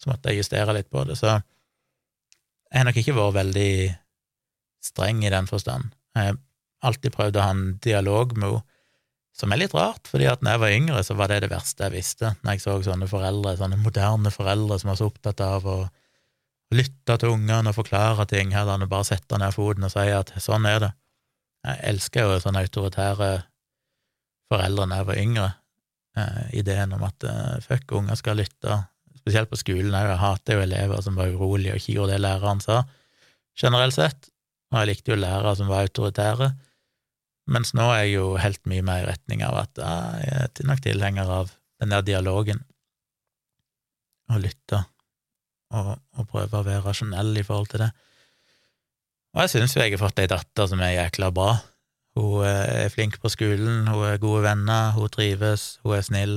Så måtte jeg justere litt på det. Så jeg har nok ikke vært veldig streng i den forstand. Jeg har alltid prøvd å ha en dialog med henne, som er litt rart, fordi at når jeg var yngre, så var det det verste jeg visste, når jeg så sånne foreldre, sånne moderne foreldre som var så opptatt av å lytte til ungene og forklare ting, heller enn å bare sette ned foten og si at sånn er det. Jeg elsker jo sånne autoritære foreldre når jeg var yngre. Eh, ideen om at eh, fuck, unger skal lytte, spesielt på skolen. Jeg hater jo elever som var urolige og ikke gjorde det læreren sa, generelt sett. Og jeg likte jo lærere som var autoritære. Mens nå er jeg jo helt mye mer i retning av at jeg er nok tilhenger av den der dialogen, og lytte og, og prøve å være rasjonell i forhold til det. Og jeg syns jo jeg har fått ei datter som er jækla bra. Hun er flink på skolen, hun er gode venner, hun trives, hun er snill.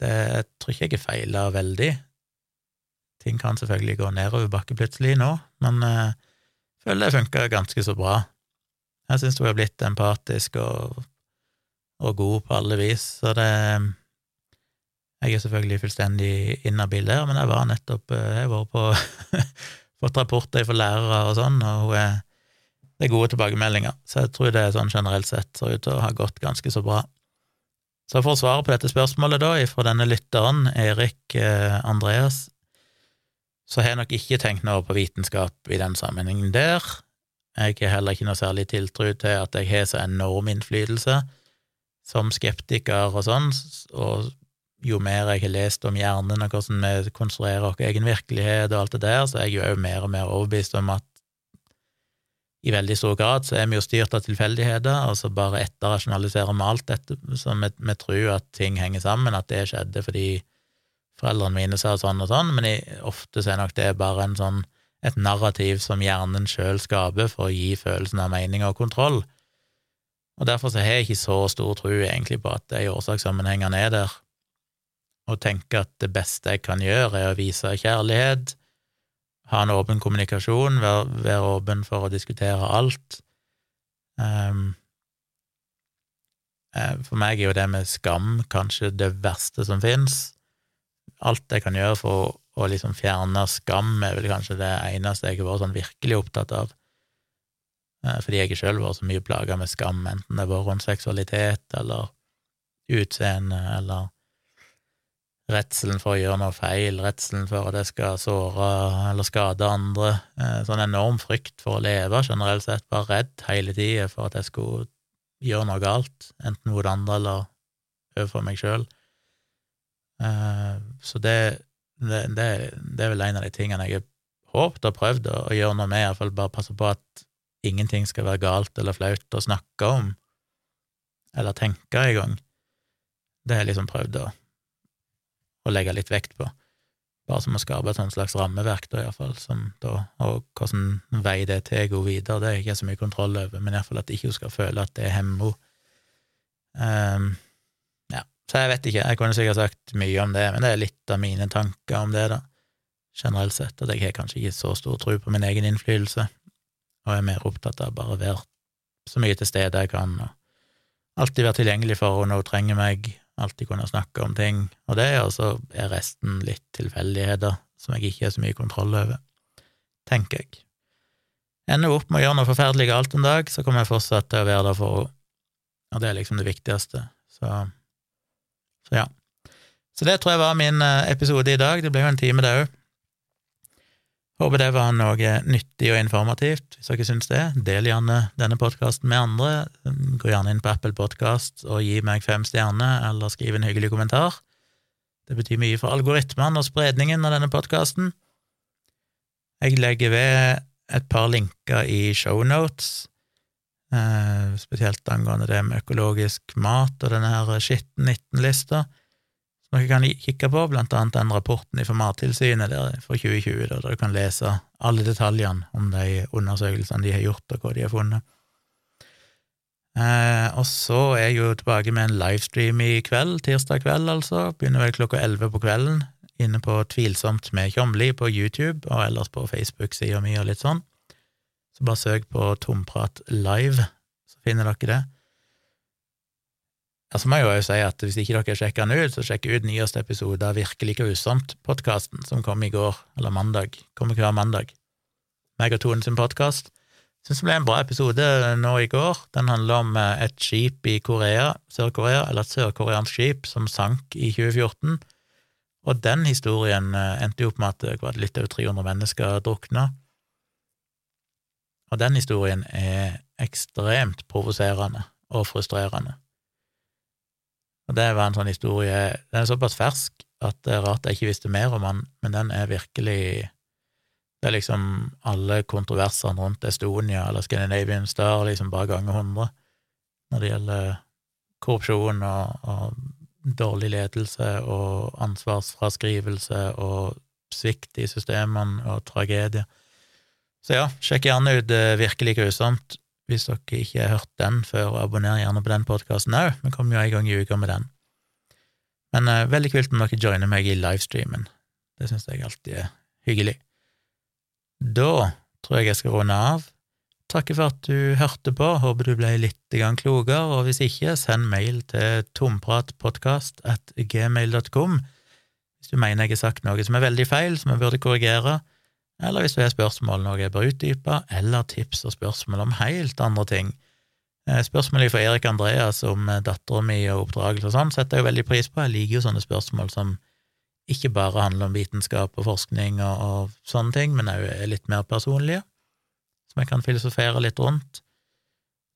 Det jeg tror ikke jeg er feila veldig. Ting kan selvfølgelig gå nedoverbakke plutselig nå, men jeg føler det funka ganske så bra. Jeg syns hun er blitt empatisk og, og god på alle vis, så det jeg er selvfølgelig fullstendig inhabil der, men jeg var nettopp eh, Jeg har fått rapporter fra lærere og sånn, og hun er, det er gode tilbakemeldinger, så jeg tror det sånn generelt sett ser ut til å ha gått ganske så bra. Så for å svare på dette spørsmålet, da, fra denne lytteren, Erik eh, Andreas, så har jeg nok ikke tenkt noe på vitenskap i den sammenhengen der. Jeg har heller ikke noe særlig tiltro til at jeg har så enorm innflytelse som skeptiker og sånn, og jo mer jeg har lest om hjernen og hvordan vi konstruerer vår egen virkelighet og alt det der, så er jeg jo òg mer og mer overbevist om at i veldig stor grad så er vi jo styrt av tilfeldigheter, altså bare etterrasjonaliserer vi alt dette, så vi, vi, tror at ting henger sammen, at det skjedde fordi foreldrene mine sa sånn og sånn, men jeg, ofte så er nok det bare en sånn, et narrativ som hjernen sjøl skaper for å gi følelsen av mening og kontroll. Og derfor så har jeg ikke så stor tro egentlig på at de årsakssammenhengene er der, og tenker at det beste jeg kan gjøre, er å vise kjærlighet, ha en åpen kommunikasjon, være, være åpen for å diskutere alt. Um, for meg er jo det med skam kanskje det verste som fins. Alt jeg kan gjøre for å, liksom fjerne skam, er vel kanskje det eneste jeg har vært sånn virkelig opptatt av. Eh, fordi jeg sjøl har vært så mye plaga med skam, enten det vært rundt seksualitet eller utseende eller redselen for å gjøre noe feil, redselen for at jeg skal såre eller skade andre, eh, sånn enorm frykt for å leve generelt sett, bare redd hele tida for at jeg skulle gjøre noe galt, enten mot andre eller overfor meg sjøl. Eh, så det, det, det, er vel en av de tingene jeg har håpet og prøvd å, å gjøre noe med, iallfall bare passe på at ingenting skal være galt eller flaut å snakke om, eller tenke i gang. Det har jeg liksom prøvd å, å, legge litt vekt på, bare som å skape et slags rammeverk, da, iallfall, som da, og hvordan vei det til henne videre, det har jeg ikke så mye kontroll over, men iallfall at ikke hun skal føle at det hemmer henne. Um, så jeg vet ikke, jeg kunne sikkert sagt mye om det, men det er litt av mine tanker om det, da, generelt sett, at jeg har kanskje ikke så stor tro på min egen innflytelse og er mer opptatt av bare å være så mye til stede jeg kan, og alltid være tilgjengelig for henne når hun trenger meg, alltid kunne snakke om ting, og det, og så er resten litt tilfeldigheter som jeg ikke har så mye kontroll over, tenker jeg. Ender opp med å gjøre noe forferdelig galt en dag, så kommer jeg fortsatt til å være der for henne, og det er liksom det viktigste, så, så ja. Så det tror jeg var min eh, episode i dag, det ble jo en time, det òg. Håper det var noe nyttig og informativt. Hvis dere syns det, del gjerne denne podkasten med andre. Gå gjerne inn på Apple Podkast og gi meg fem stjerner, eller skriv en hyggelig kommentar. Det betyr mye for algoritmene og spredningen av denne podkasten. Jeg legger ved et par linker i shownotes, eh, spesielt angående det med økologisk mat og denne her Skitten-19-lista som dere kan kikke på, blant annet den rapporten fra Mattilsynet for 2020, der dere kan lese alle detaljene om de undersøkelsene de har gjort, og hva de har funnet. Eh, og så er jeg jo tilbake med en livestream i kveld, tirsdag kveld altså, begynner vel klokka elleve på kvelden, inne på Tvilsomt med Tjomli på YouTube, og ellers på Facebook-sida mi og litt sånn. Så bare søk på Tomprat live, så finner dere det. Ja, så må jeg jo si at hvis ikke dere sjekker den ut, så sjekk ut nyeste episode av Virkelig grusomt-podkasten, som kom i går, eller mandag. Kommer hver mandag. Meg og Tone sin podkast. Syns det ble en bra episode nå i går. Den handler om eh, et skip i Korea, Sør-Korea, eller et sørkoreansk skip som sank i 2014. Og den historien eh, endte jo opp med at litt over 300 mennesker drukna. Og den historien er ekstremt provoserende og frustrerende. Og det var en sånn historie Den er såpass fersk at det er rart jeg ikke visste mer om den, men den er virkelig Det er liksom alle kontroversene rundt Estonia eller Scandinavian Star liksom bare ganger hundre når det gjelder korrupsjon og, og dårlig ledelse og ansvarsfraskrivelse og svikt i systemene og tragedie. Så ja, sjekk gjerne ut det Virkelig grusomt hvis dere ikke har hørt den før, abonner gjerne på den podkasten òg. Vi kommer jo en gang i uka med den. Men uh, veldig kult om dere joiner meg i livestreamen. Det syns jeg alltid er hyggelig. Da tror jeg jeg skal runde av. Takker for at du hørte på, håper du ble litt klokere, og hvis ikke, send mail til tompratpodkast hvis du mener jeg har sagt noe som er veldig feil, som jeg burde korrigere eller hvis du har spørsmål noe jeg bør utdype, eller tips og spørsmål om helt andre ting. Eh, spørsmålet fra Erik Andreas om eh, dattera mi og oppdragelse og sånn setter jeg jo veldig pris på. Jeg liker jo sånne spørsmål som ikke bare handler om vitenskap og forskning og, og sånne ting, men òg er litt mer personlige, som jeg kan filosofere litt rundt.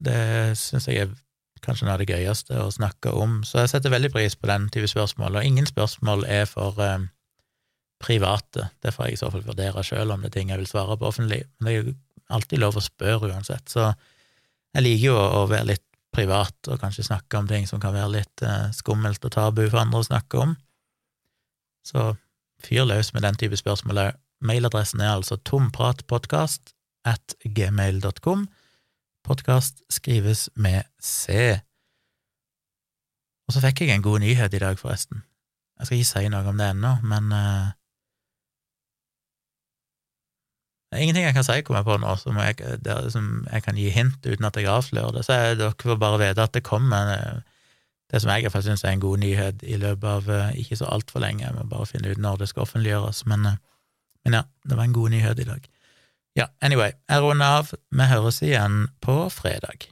Det syns jeg er kanskje noe av det gøyeste å snakke om, så jeg setter veldig pris på den type spørsmål, og ingen spørsmål er for eh, private. Det får jeg i så fall vurdere sjøl om det er ting jeg vil svare på offentlig. Men det er jo alltid lov å spørre uansett, så jeg liker jo å være litt privat og kanskje snakke om ting som kan være litt eh, skummelt og tabu for andre å snakke om. Så fyr løs med den type spørsmål òg. Mailadressen er altså tompratpodkast at gmail.com. Podkast skrives med C. Og så fikk jeg en god nyhet i dag, forresten. Jeg skal ikke si noe om det ennå, men uh, er ingenting jeg kan si, kommer på nå, som jeg, der, som jeg kan gi hint uten at jeg avslører det. Så jeg, dere får bare vite at det kommer. Det som jeg iallfall syns er en god nyhet i løpet av uh, ikke så altfor lenge, jeg må bare finne ut når det skal offentliggjøres, men, uh, men ja, det var en god nyhet i dag. Ja, anyway, jeg runder av. Vi høres igjen på fredag.